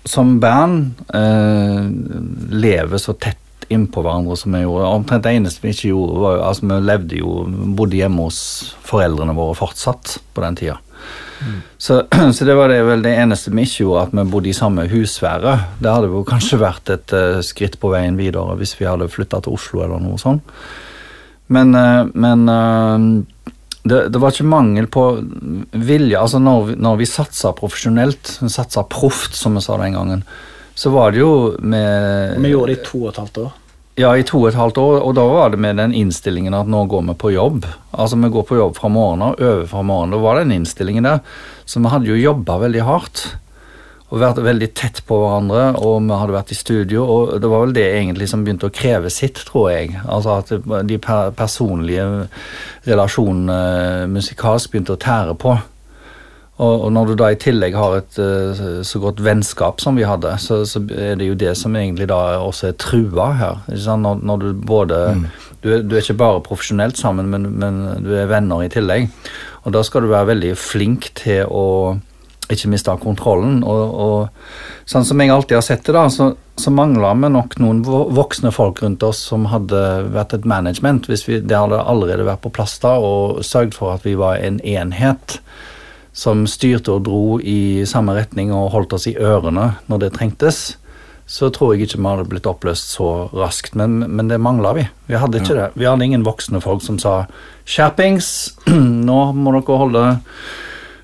som band eh, lever så tett innpå hverandre som vi gjorde Omtrent det eneste vi ikke gjorde, var altså Vi levde jo, bodde hjemme hos foreldrene våre fortsatt på den tida. Så, så det var det vel det eneste vi ikke gjorde, at vi bodde i samme husvære. Det hadde jo kanskje vært et uh, skritt på veien videre hvis vi hadde flytta til Oslo eller noe sånt. Men, uh, men eh, det, det var ikke mangel på vilje. Altså når vi, når vi satsa profesjonelt, satsa proft, som vi sa den gangen, så var det jo med Vi gjorde det i to og et halvt år. ja, i to og et halvt år, og da var det med den innstillingen at nå går vi på jobb. Altså vi går på jobb fra morgenen og øver fra morgenen. Da var den innstillingen der. Så vi hadde jo jobba veldig hardt. Og vært veldig tett på hverandre, og vi hadde vært i studio. Og det var vel det egentlig som begynte å kreve sitt, tror jeg. Altså at de per personlige relasjonene musikalsk begynte å tære på. Og, og når du da i tillegg har et eh, så godt vennskap som vi hadde, så, så er det jo det som egentlig da også er trua her. Når, når du både du, er, du er ikke bare profesjonelt sammen, men, men du er venner i tillegg. Og da skal du være veldig flink til å ikke miste kontrollen. Og, og sånn som jeg alltid har sett det, da, så, så mangla vi nok noen voksne folk rundt oss som hadde vært et management. Hvis vi, det hadde allerede vært på plass da, og sørget for at vi var en enhet som styrte og dro i samme retning og holdt oss i ørene når det trengtes, så tror jeg ikke vi hadde blitt oppløst så raskt. Men, men det mangla vi. Vi hadde ikke det. Vi hadde ingen voksne folk som sa 'skjerpings, nå må dere holde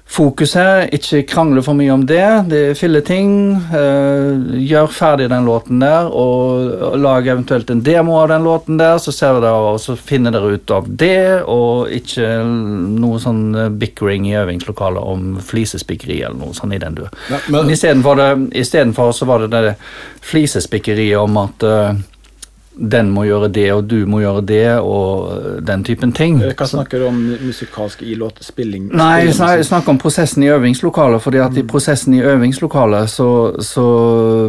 fokus her, ikke krangle for mye om det. Det er filleting. Uh, gjør ferdig den låten der, og, lag eventuelt en demo av den låten der, så ser dere og så finner dere ut av det, og ikke noe sånn eh, bickering i øvingslokalet om flisespikkeri eller noe sånn i den duren. Ja, Men istedenfor så var det det flisespikkeriet om at eh, den må gjøre det, og du må gjøre det, og den typen ting. Eh, Hva snakker du om musikalsk i låtspilling? Nei, jeg snakker om prosessen i øvingslokalet. fordi at i prosessen i øvingslokalet så, så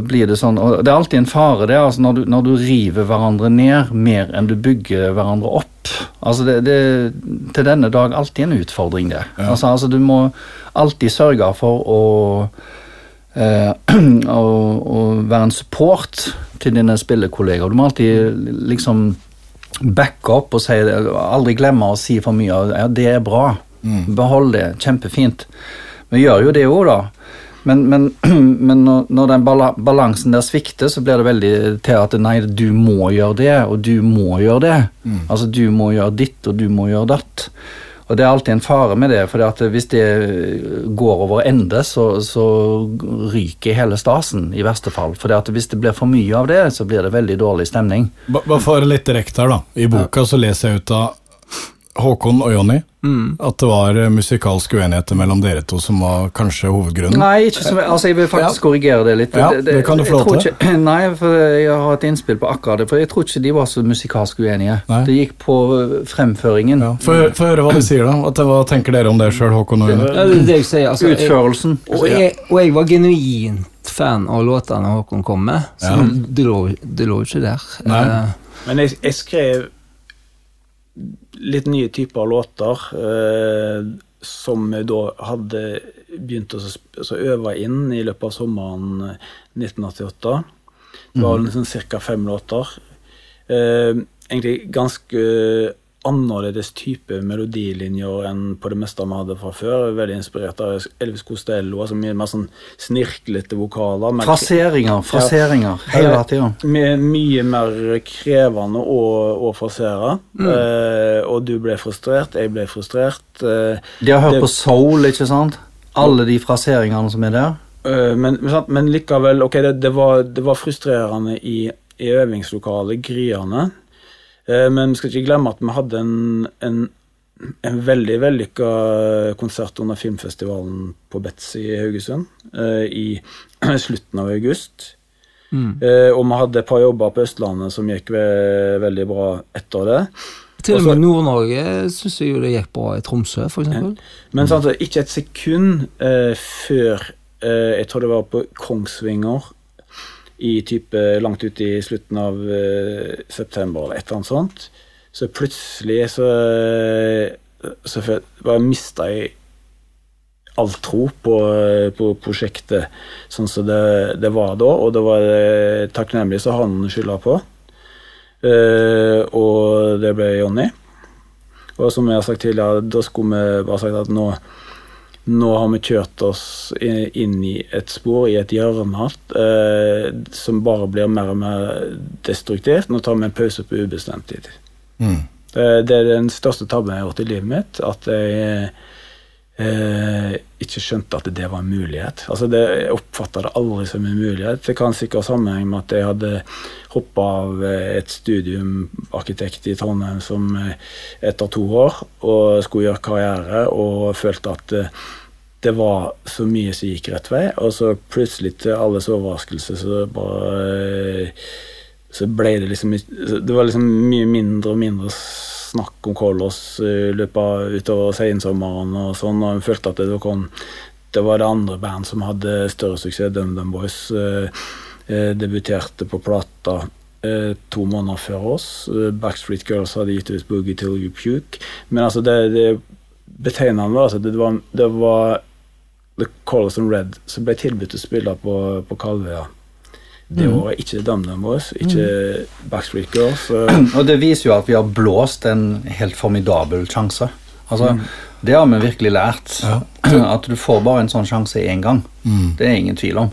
blir det sånn Og det er alltid en fare det, altså når du, når du river hverandre ned mer enn du bygger hverandre opp. Altså det, det til denne dag alltid en utfordring, det. Ja. Altså, altså Du må alltid sørge for å eh, å, å være en support til dine spillekollegaer. Du må alltid liksom backe opp og si. Aldri glemme å si for mye av ja, det er bra. Behold det. Kjempefint. Vi gjør jo det òg, da. Men, men, men når, den balansen der svikter, så blir det veldig til at nei, du må gjøre det, og du må gjøre det. Altså du må gjøre ditt, og du må gjøre datt. Og det er alltid en fare med det, for hvis det går over ende, så, så ryker hele stasen, i verste fall. For hvis det blir for mye av det, så blir det veldig dårlig stemning. bare for litt direkte her, da. I boka så leser jeg ut av Håkon og Jonny, Mm. at det var eh, musikalske uenigheter mellom dere to som var kanskje hovedgrunnen? Nei, ikke så, altså jeg vil faktisk korrigere det litt. Ja, det kan du få lov til. Ikke, nei, for jeg har et innspill på akkurat det. For jeg tror ikke de var så musikalsk uenige. Nei. Det gikk på øh, fremføringen. Ja. Få høre hva de sier, da. At, hva tenker dere om det sjøl, Håkon og Jonny? Ja, det jeg sier. Altså, jeg, Utførelsen. og, jeg, og jeg var genuint fan av låtene Håkon kom med, så Ja. det, lå, det lå ikke der. Nei. Eh, Men jeg, jeg skrev litt nye typer låter eh, som vi da hadde begynt å altså øve inn i løpet av sommeren eh, 1988. Det var liksom ca. fem låter. Eh, egentlig ganske annerledes type melodilinjer enn på det meste vi hadde fra før. Veldig inspirert av Elvis Costello, altså mye mer sånn snirklete vokaler. mer- Fraseringer, fraseringer. Hele tida. med mye mer krevende å, å forsere. Eh, og du ble frustrert, jeg ble frustrert. Eh, De har hørt Det- på soul, ikke sant? Alle de fraseringene som er der. eh, men, men men likevel, ok, det, det, var, det var frustrerende i, i øvingslokalet, gryende. Eh, men vi skal ikke glemme at vi hadde en, en, en veldig vellykka konsert under filmfestivalen på Betzy i Haugesund eh, i slutten av august. mm. Eh, og vi hadde et par jobber på Østlandet som gikk ve veldig bra etter det. Til og med Nord-Norge syns jeg jo det gikk bra i Tromsø, for eksempel. Men sant, ikke et sekund eh, før eh, Jeg tror det var på Kongsvinger i type langt ut i slutten av uh, september eller et eller annet sånt. Så plutselig så, så føl- bare mista jeg all tro på, på prosjektet sånn som det, det var da, og det var eh, takknemlig så han skylda på. Uh, og det ble Jonny. Og som jeg har sagt tidligere, da skulle vi bare sagt at nå, nå har vi kjørt oss inn i et spor, i et hjørne, eh, som bare blir mer og mer destruktivt. Nå tar vi en pause på ubestemt tid. Mm. Det, det er den største tabben jeg har gjort i livet mitt. At jeg eh, ikke skjønte at det var en mulighet. Altså det, jeg oppfatta det aldri som en mulighet. Det kan sikkert ha sammenheng med at jeg hadde hoppa av eh, et studium arkitekt i Trondheim som eh, etter to år og skulle gjøre karriere, og følte at eh, det var så mye som gikk rett vei, og så plutselig til alles overraskelse så bare så ble det liksom Det var liksom mye mindre og mindre snakk om Colors i løpet av utover sensommeren og sånn, og jeg følte at det kom Det var det andre band som hadde større suksess. DumDum Boys eh, eh, debuterte på plata eh, to måneder før oss. Eh, Backstreet Girls hadde gitt ut Boogie Till You Puke. Men altså, det, det betegnende var altså, det var, det var The Colors and Red som ble tilbudt å spille på, på Kalvøya det året. Ikke DumDum Boys, ikke Backstreet Girls. eh, Og det viser jo at vi har blåst en helt formidabel sjanse. Altså, Det har vi virkelig lært. At du får bare en sånn sjanse én gang. Det er ingen tvil om.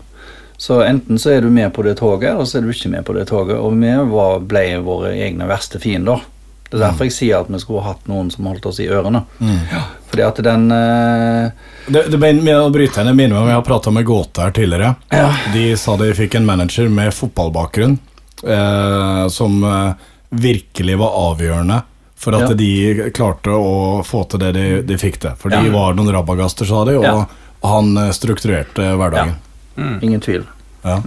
Så enten så er du med på det toget, eller så er du ikke med på det toget. Og vi ble våre egne verste fiender. Det er derfor jeg sier at vi skulle hatt noen som holdt oss i ørene. Ja, fordi at den eh, Det, det med å bryte henne, minner meg om jeg har prata med Gåte her tidligere. De sa de fikk en manager med fotballbakgrunn eh, som eh, virkelig var avgjørende for at Ja. de klarte å få til det de, de fikk til. For de var noen rabagaster, sa de, og Ja. han eh, strukturerte hverdagen. Ingen tvil. Ja.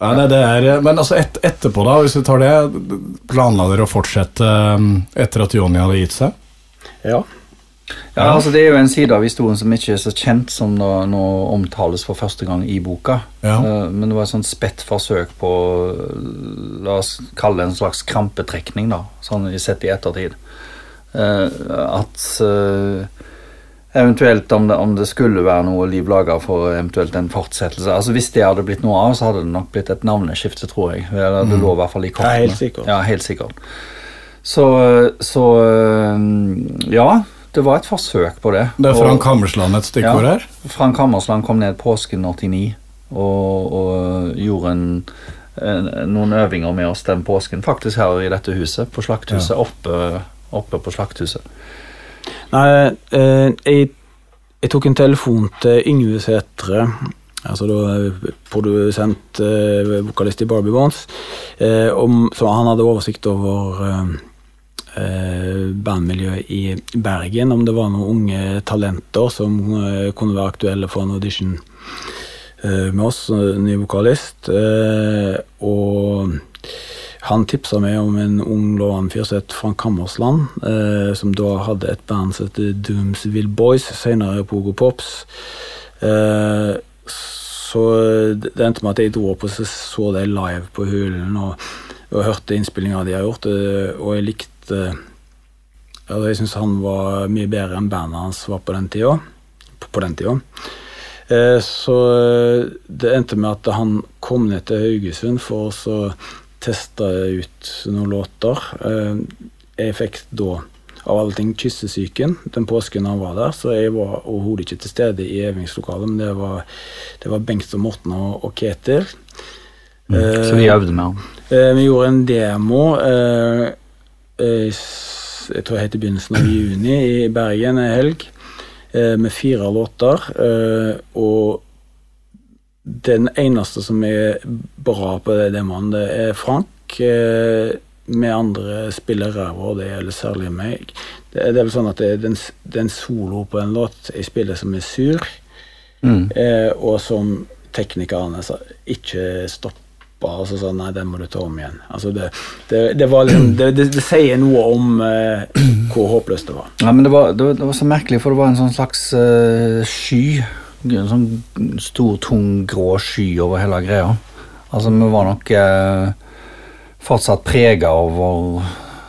Ja, nei, det er, men altså et, etterpå, da, hvis vi tar det, planla dere å fortsette eh, etter at Jonny hadde gitt seg? ja. Ja, altså Det er jo en side av historien som ikke er så kjent, som nå, nå omtales for første gang i boka. Ja. Eh, men det var et sånt spett forsøk på La oss kalle det en slags krampetrekning, da, sånn i- sett i ettertid. Eh, at eh, eventuelt om det, om det skulle være noe liv laga for eventuelt en fortsettelse Altså Hvis det hadde blitt noe av, så hadde det nok blitt et navneskifte, tror jeg. Eller det lå i hvert fall i kortene. Ja, helt sikkert. Ja, helt sikkert. Så, så eh, ja, det var et forsøk på det. Det er Frank Hammersland et stikkord Ja. her. Frank Hammersland kom ned påsken 89 og, og gjorde en, en, noen øvinger med oss den påsken. Faktisk her i dette huset, på Slakthuset. Oppe, oppe på Slakthuset. Nei, eh, jeg, jeg tok en telefon til Yngve Sætre, altså da eh, produsent, eh, vokalist i Barbie Bones, eh, om, så han hadde oversikt over eh, eh, bandmiljøet i Bergen, om det var noen unge talenter som kunne være aktuelle for en audition med oss, ny vokalist. Og han tipsa meg om en ung lovende fyr som het Frank Hammersland, eh, som da hadde et band som heter Doomsville Boys, senere Pogo Pops. Eh, så det endte med at jeg dro opp og så, det live på Hulen og, og hørte innspillinga de har gjort, eh, og jeg likte ja, Jeg syns han var mye bedre enn bandet hans var på den tida. På, på den tida. Eh, så eh, det endte med at han kom ned til Haugesund for å så teste ut noen låter. Eh, jeg fikk da av alle ting kyssesyken den påsken han var der, så jeg var overhodet ikke til stede i øvingslokalet, men det var, det var Bengt og Morten og, og Ketil. Eh, Så vi øvde med ham. Eh, vi gjorde en demo eh, eh, Jeg tror helt i begynnelsen av juni i Bergen en helg. Eh, med fire låter. Og den eneste som er bra på det demoen, det er Frank. Med andre spiller ræva, og det gjelder særlig meg. Det, er- det er vel sånn at det er den, den solo på en låt jeg spiller som er sur, Mm. eh, og som teknikerne sa, ikke stoppa. Altså sånn, nei, den må du ta om igjen. Altså det, det, det, var liksom, det, det, det sier noe om eh, hvor håpløst det var. Ja, men det var, det, var, det var så merkelig, for det var en sånn slags uh, sky. En sånn stor, tung, grå sky over hele greia. Altså, vi var nok eh, fortsatt prega over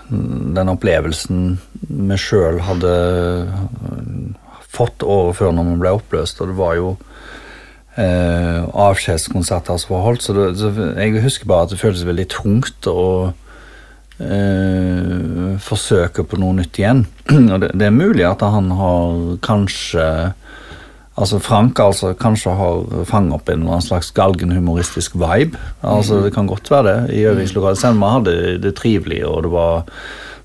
den opplevelsen vi sjøl hadde eh, fått året før når vi ble oppløst, og det var jo eh, avskjedskonserter som var holdt, så, det, så jeg husker bare at det føltes veldig tungt å eh, forsøke på noe nytt igjen. Og det, det er mulig at han har kanskje Altså Frank altså kanskje har fanget opp en slags galgenhumoristisk vibe. Altså Det kan godt være det i øvingslokalet. Selv vi hadde det trivelig, og det var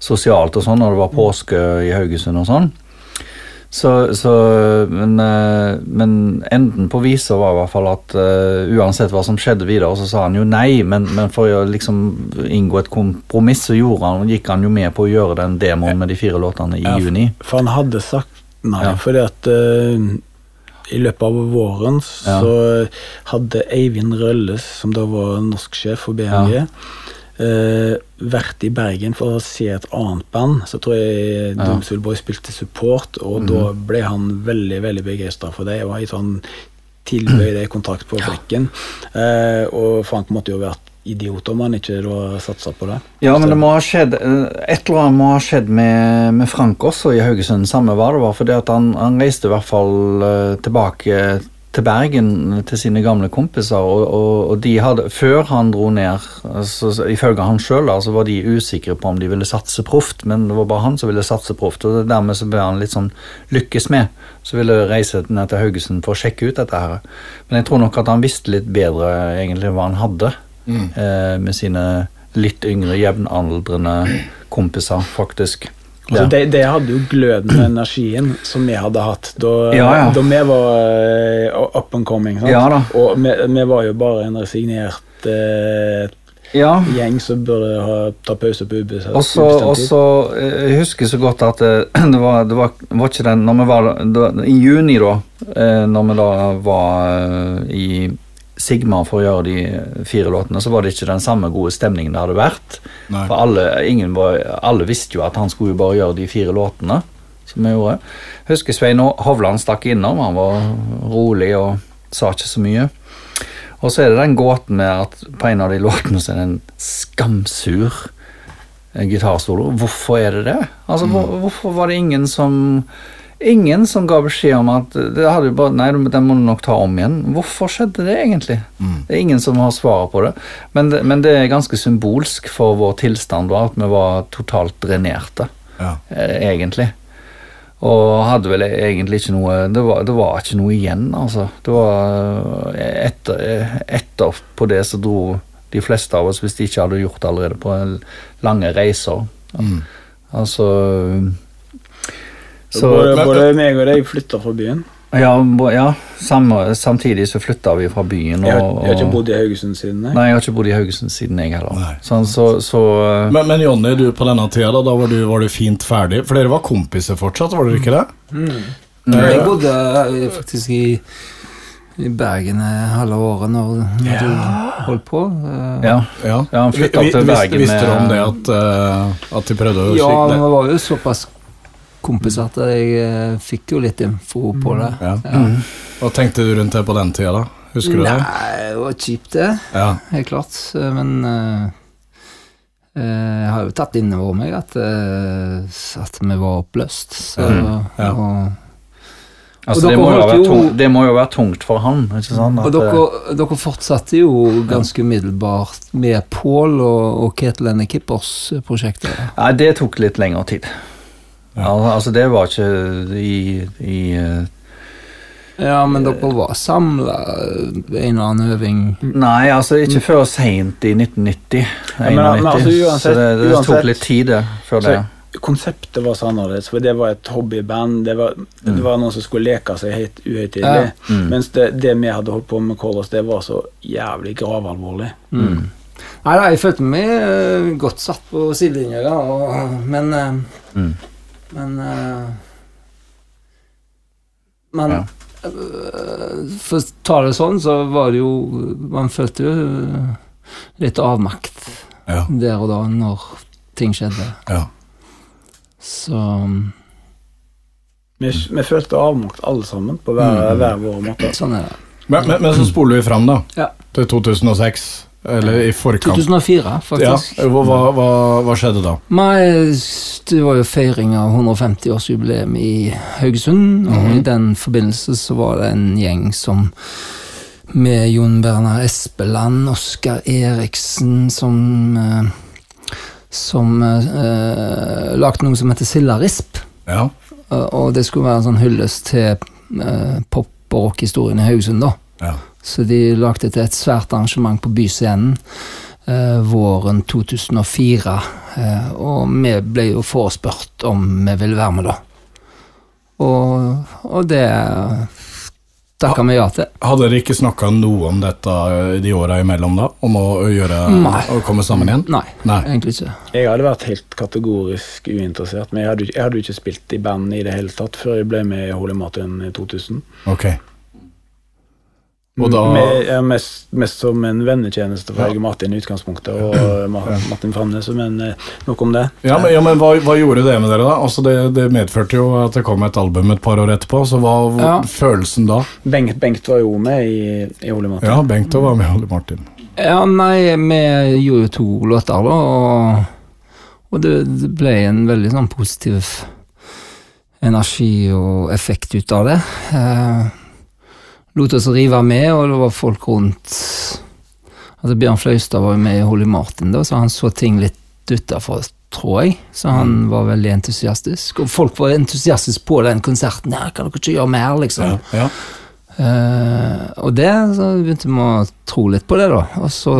sosialt og sånn, og det var påske i Haugesund og sånn. Så, så men, eh, men enden på visa var i hvert fall at uh, uansett hva som skjedde videre, så sa han jo nei, men, men for å liksom inngå et kompromiss, så gjorde han, gikk han jo med på å gjøre den demoen med de fire låtene i Ja, juni. For han hadde sagt nei, Ja. fordi at eh, i løpet av våren så hadde Eivind Rølles, som da var norsk sjef for BMG, eh, vært i Bergen for å se et annet band. Så tror jeg Ja. Mhm. Boy spilte support, og da ble han veldig veldig begeistra for det. Og i sånn tilbøyd det kontrakt på flekken. Eh, og Frank måtte jo vært idiot om han ikke satsa på det. Ja, men det må ha skjedd eh, Et eller annet må ha skjedd med, med Frank også i Haugesund. Samme hva det var, fordi at han, han reiste i hvert fall eh, tilbake til Bergen til sine gamle kompiser, og, og, og de hadde Før han dro ned, altså, så ifølge han sjøl, så var de usikre på om de ville satse proft, men det var bare han som ville satse proft, og dermed så ble han litt sånn lykkes med. Så ville reise ned til Haugesund for å sjekke ut dette her. Men jeg tror nok at han visste litt bedre egentlig hva han hadde eh, med sine litt yngre, jevnaldrende kompiser, faktisk. Altså, de, det, det hadde jo gløden og energien som vi hadde hatt da, Ja, ja. da vi var eh, up and coming. Ja. Og vi, vi var jo bare en resignert eh, Ja, gjeng som burde ha ta pause på ubestemt og så, eh, Jeg husker så godt at eh, det var, det var, var ikke den Når vi var det, I juni, da, når vi da var i Sigma for å gjøre de fire låtene, så var det ikke den samme gode stemningen det hadde vært. Nei. For alle, ingen var, alle visste jo at han skulle jo bare gjøre de fire låtene som vi gjorde. Husker Svein Hovland stakk innom, han var rolig og sa ikke så mye. Og så er det den gåten med at på en av de låtene så er det en skamsur gitarsolo. Hvorfor er det det? Altså, hvor, Hvorfor var det ingen som Ingen som ga beskjed om at det hadde jo bare, Nei, den må du nok ta om igjen. Hvorfor skjedde det egentlig? Det er ingen som har svaret på det. Men, det. men det er ganske symbolsk for vår tilstand da, at vi var totalt drenerte, Ja. eh, egentlig. Og hadde vel egentlig ikke noe Det var, det var ikke noe igjen, altså. Det var eh, etter, etter på det så dro de fleste av oss, hvis de ikke hadde gjort det allerede, på lange reiser. Altså så, både, både meg og deg flytta fra byen. Ja, ja samme, samtidig så flytta vi fra byen. Og, Jeg har, jeg har ikke bodd i Haugesund siden. Nei. Nei, jeg har ikke bodd i Haugesund siden jeg heller. Sånn, så, så eh, Men, men Jonny, du på denne tida, da, da var, du, var du fint ferdig? For dere var kompiser fortsatt, var dere ikke det? Jeg bodde eh, faktisk i, i Bergen eh, halve året når, når du holdt på. Uh, ja. Ja. Ja, han flyttet til Bergen Visste du om det at, uh, at de prøvde å Ja, vi skikke var jo såpass kompiser at jeg eh, fikk jo litt info på det. Ja. Ja. Hva tenkte du rundt det på den tida, da? Husker du det? Nei, det var kjipt, det. Ja. Helt klart. Men eh, eh, jeg har jo tatt inn over meg at, uh, at vi var oppløst. Så, ja. Og, Altså, det, må jo være jo- tungt, det må jo være tungt for han. ikke sant? og dere, dere fortsatte jo ganske umiddelbart med Pål og, og Ketil Enne Kippers-prosjektet. Nei, det tok litt lengre tid. Al- Altså, det var ikke i, i eh, Ja, men dere var samla en eller annen øving. Nei, altså ikke før seint i 1990. Ja, men- men altså, uansett- så det, det uansett- tok litt tid det, før det. Konseptet var så annerledes, for det var et hobbyband. Det var, det var noen som skulle leke seg helt uhøytidelig. Ja. Mens det, det vi hadde holdt på med Colors, det var så jævlig gravalvorlig. Mm. Nei, nei, jeg følte meg eh, godt satt på sidelinja, ja, og, men eh, Mm. Men eh, Men Ja. eh, For å ta det sånn, så var det jo Man følte jo eh, litt avmakt Ja. der og da, når ting skjedde. ja. Så Vi, vi følte avmakt alle sammen, på hver, hver vår måte. sånn er det. Men, men, men så spoler vi fram, da. Ja. Til 2006. Eller i forkant. 2004, Ja, faktisk. hva, hva, hva, hva skjedde da? Nei, det var jo feiring av 150-årsjubileum i Haugesund, og i den forbindelse så var det en gjeng som med Jon Berner Espeland, Oskar Eriksen, som eh, som eh, lagde noe som heter Sildarisp. Ja. Og det skulle være en sånn hyllest til eh, pop- og rockehistorien i Haugesund, da. Ja. Så de lagde til et svært arrangement på Byscenen eh, våren 2004. Eh, og vi ble jo forespurt om vi ville være med, da. Og, og det takka vi ja til. Hadde dere ikke snakka noe om dette de åra imellom, da? Om å, gjøre, å komme sammen igjen? Nei, Nei. egentlig ikke. Jeg hadde vært helt kategorisk uinteressert, men jeg hadde, jeg hadde jo ikke spilt i band i det hele tatt før jeg ble med i Holy Martin i 2000. Ok. Og da Med, ja, mest, mest som en vennetjeneste for Ja. Helge Martin i utgangspunktet, og ja. Martin Framnes, men eh, nok om det. Ja, men, ja, men hva, hva gjorde det med dere, da? Altså, det, det medførte jo at det kom et album et par år etterpå, så hva var Ja. følelsen da? Bengt, Bengt var jo med i, i Ole Martin. Ja, Bengt var med, i Ole Martin. Ja, nei, vi gjorde jo to låter, da, og, og det, det ble en veldig sånn positiv energi og effekt ut av det. Eh, lot oss rive med, og det var folk rundt Altså Bjørn Fløystad var jo med i Holy Martin, da, så han så ting litt utafor, tror jeg. Så han var veldig entusiastisk. Og folk var entusiastiske på den konserten. Ja, kan dere ikke gjøre mer, liksom? Ja. Eh, og det så begynte vi å tro litt på det, da. Og så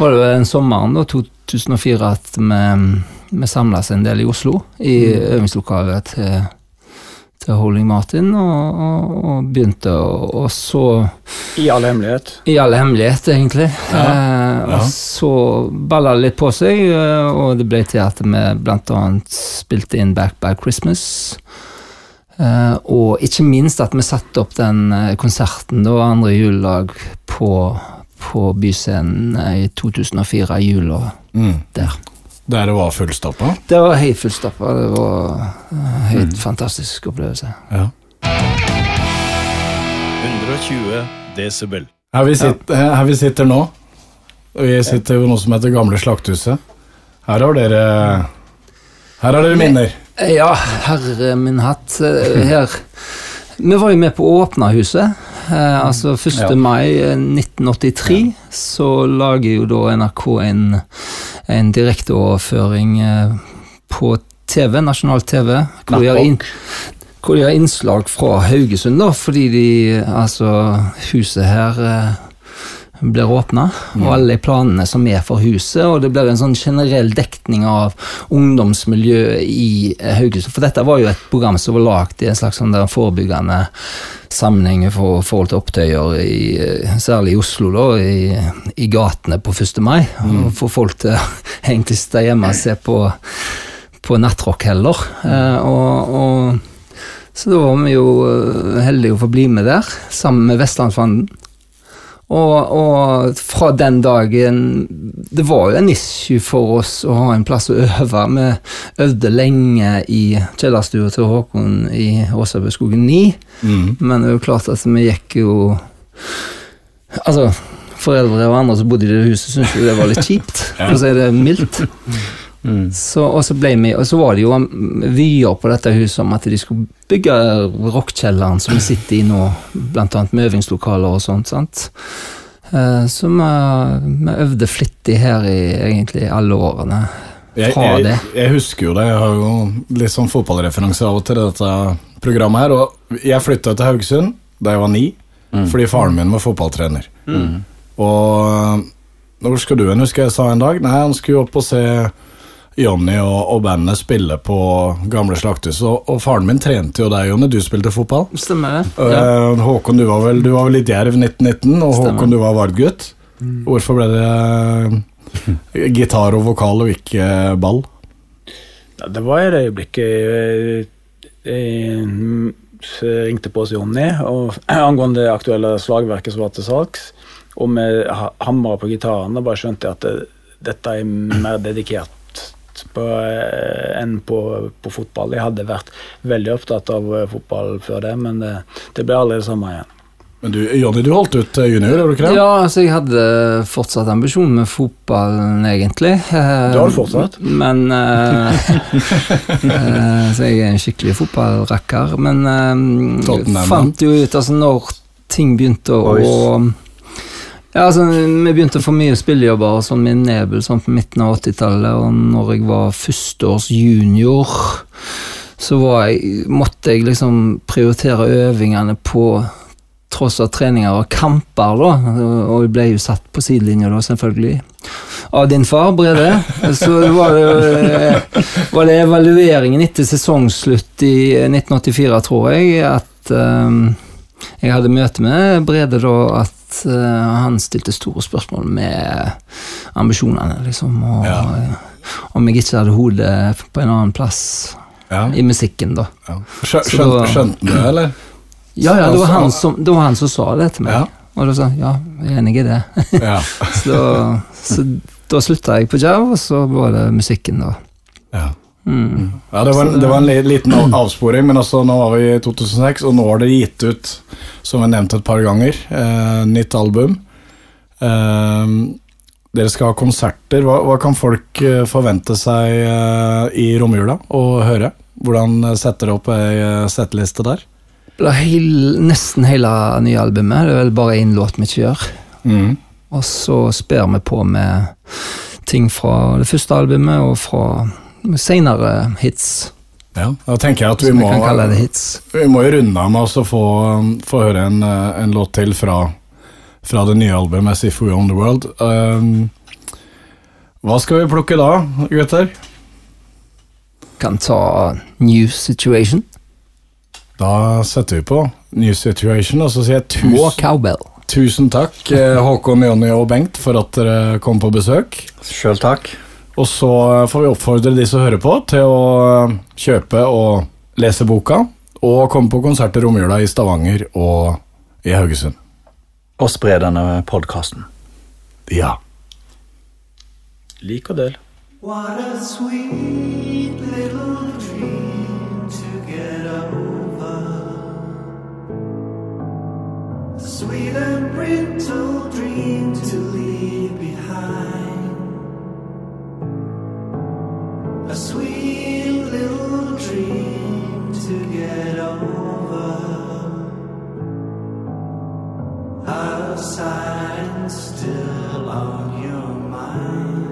var det den en sommeren da, 2004 at vi, vi samla oss en del i Oslo, i øvingslokalet til, til Holding Martin, og, og, og begynte å og så I all hemmelighet. I all hemmelighet, egentlig. Ja, Eh, ja. Så balla det litt på seg, eh, og det ble til at vi annet spilte inn Back by Christmas. Eh, og ikke minst at vi satte opp den eh, konserten da, andre juledag på, på Byscenen eh, i 2004, i jula Mm. der. Der det var fullstappa? Det var helt fullstappa. Det var en helt fantastisk opplevelse. Ja. 120 desibel. Her vi, sitter, her vi sitter nå, vi sitter jo noe som heter Gamle Slakthuset. Her har dere Her har dere minner. Ja, herre min hatt. eh, Her Vi var jo med på å åpne huset. Eh, altså 1. Ja. mai eh, 1983 så lager jo da NRK en, en direkteoverføring eh, på TV, nasjonal TV. Hvor de, inn, hvor de har innslag fra Haugesund, da, fordi de Altså, huset her eh, blir åpna, og alle planene som er for huset, og det blir en sånn generell dekning av ungdomsmiljøet i Haugesund. For dette var jo et program som var lagd i en slags sånn forebyggende sammenheng for- forhold til opptøyer, i, eh, særlig i Oslo, da, i, i gatene på 1. mai. Og få folk til å egentlig sitte hjemme og se på, på nattrock heller. Eh, og, og så da var vi jo eh, heldige å få bli med der, sammen med Vestlandsfanden. Og, og fra den dagen Det var jo en issue for oss å ha en plass å øve. Vi øvde lenge i kjellerstua til Håkon i Åsabøskogen 9, Mm. men det er jo klart at vi gikk jo Altså, foreldre og andre som bodde i det huset, syntes jo det var litt kjipt, for å si det mildt. Så, og, så ble vi, og så var det jo vyer på dette huset om at de skulle bygge rockekjelleren som vi sitter i nå, annet med øvingslokaler og sånt. sant? Eh, Så vi, vi øvde flittig her i egentlig alle årene. Jeg, Fra jeg, det. jeg husker jo det. Jeg har jo litt sånn fotballreferanse av og til dette programmet her. Og jeg flytta til Haugesund da jeg var ni, fordi faren min var fotballtrener. Og når skal du hen, husker jeg sa en dag? Nei, han skulle opp og se Jonny og, og bandet spille på gamle slakthus. Og, og faren min trente jo deg, Jonny. Du spilte fotball. Stemmer det? Eh, Håkon, du var vel du var vel litt djerv 1919, og Stemmer. Håkon, du var Vard-gutt. Hvorfor ble det eh, gitar og vokal og ikke eh, ball? Ja, det var i det øyeblikket jeg, jeg, jeg ringte på hos Jonny angående det aktuelle slagverket som var til salgs. Og med hammer hamra på gitaren, og bare skjønte jeg at det, dette er mer dedikert på, eh, enn på, på fotball. Jeg hadde vært veldig opptatt av eh, fotball før det, men det, det ble aldri det samme igjen. Men du, Jonny, du holdt ut eh, junior, gjorde du ikke det? Ja, altså jeg hadde fortsatt ambisjon med fotballen, egentlig. Du har du fortsatt. Men eh, eh, Så jeg er en skikkelig fotballrakker. Men uh, fant jo ut altså når ting begynte å Boys. Ja, altså, Vi begynte å få mye spillejobber sånn med Nebel sånn på midten av 80-tallet, og når jeg var førsteårs junior, så jeg, måtte jeg liksom prioritere øvingene på tross av treninger og kamper, da. Og jeg ble jo satt på sidelinja, da, selvfølgelig. Av din far, Brede. Så var det, jo, var det evalueringen etter sesongslutt i 1984, tror jeg, at um, jeg hadde møte med Brede da, at eh, han stilte store spørsmål med ambisjonene, liksom. Og Ja. om jeg ikke hadde hodet på en annen plass Ja. i musikken, da. ja. Skjønte, da- skjønt du det, eller? Ja, ja, det var Altså, han som, det var han som sa det til meg. Og da sa jeg ja, jeg er enig i det. Så, så da slutta jeg på Jav, og så var det musikken, da. ja. Mm. Ja, det var, en- det var en liten avsporing, men altså, nå var vi i 2006, og nå har dere gitt ut, som jeg nevnte et par ganger, eh, nytt album. Eh, dere skal ha konserter. Hva, hva kan folk eh, forvente seg eh, i romjula å høre? Hvordan setter dere opp ei eh, setteliste der? Det er heil, nesten hele nye albumet. Det er vel bare én låt vi ikke gjør. Mm. Og så sper vi på med ting fra det første albumet og fra senere hits. Ja, da tenker jeg at vi må, vi må runde av med å få, få høre en, eh, en låt til fra, fra det nye albumet If We Own The World. Um, hva skal vi plukke da, gutter? Kan ta New Situation. Da setter vi på New Situation, og så sier jeg tusen, tusen takk, eh, Håkon, Jonny og Bengt, for at dere kom på besøk. Sjøl takk. Og så får vi oppfordre de som hører på, til å kjøpe og lese boka, og komme på konsert i romjula i Stavanger og i Haugesund. Og spre denne podkasten. Ja. Lik og del. What a sweet little dream to get over. Sweet and brittle dream to leave A sweet little dream to get over. Out of still on your mind.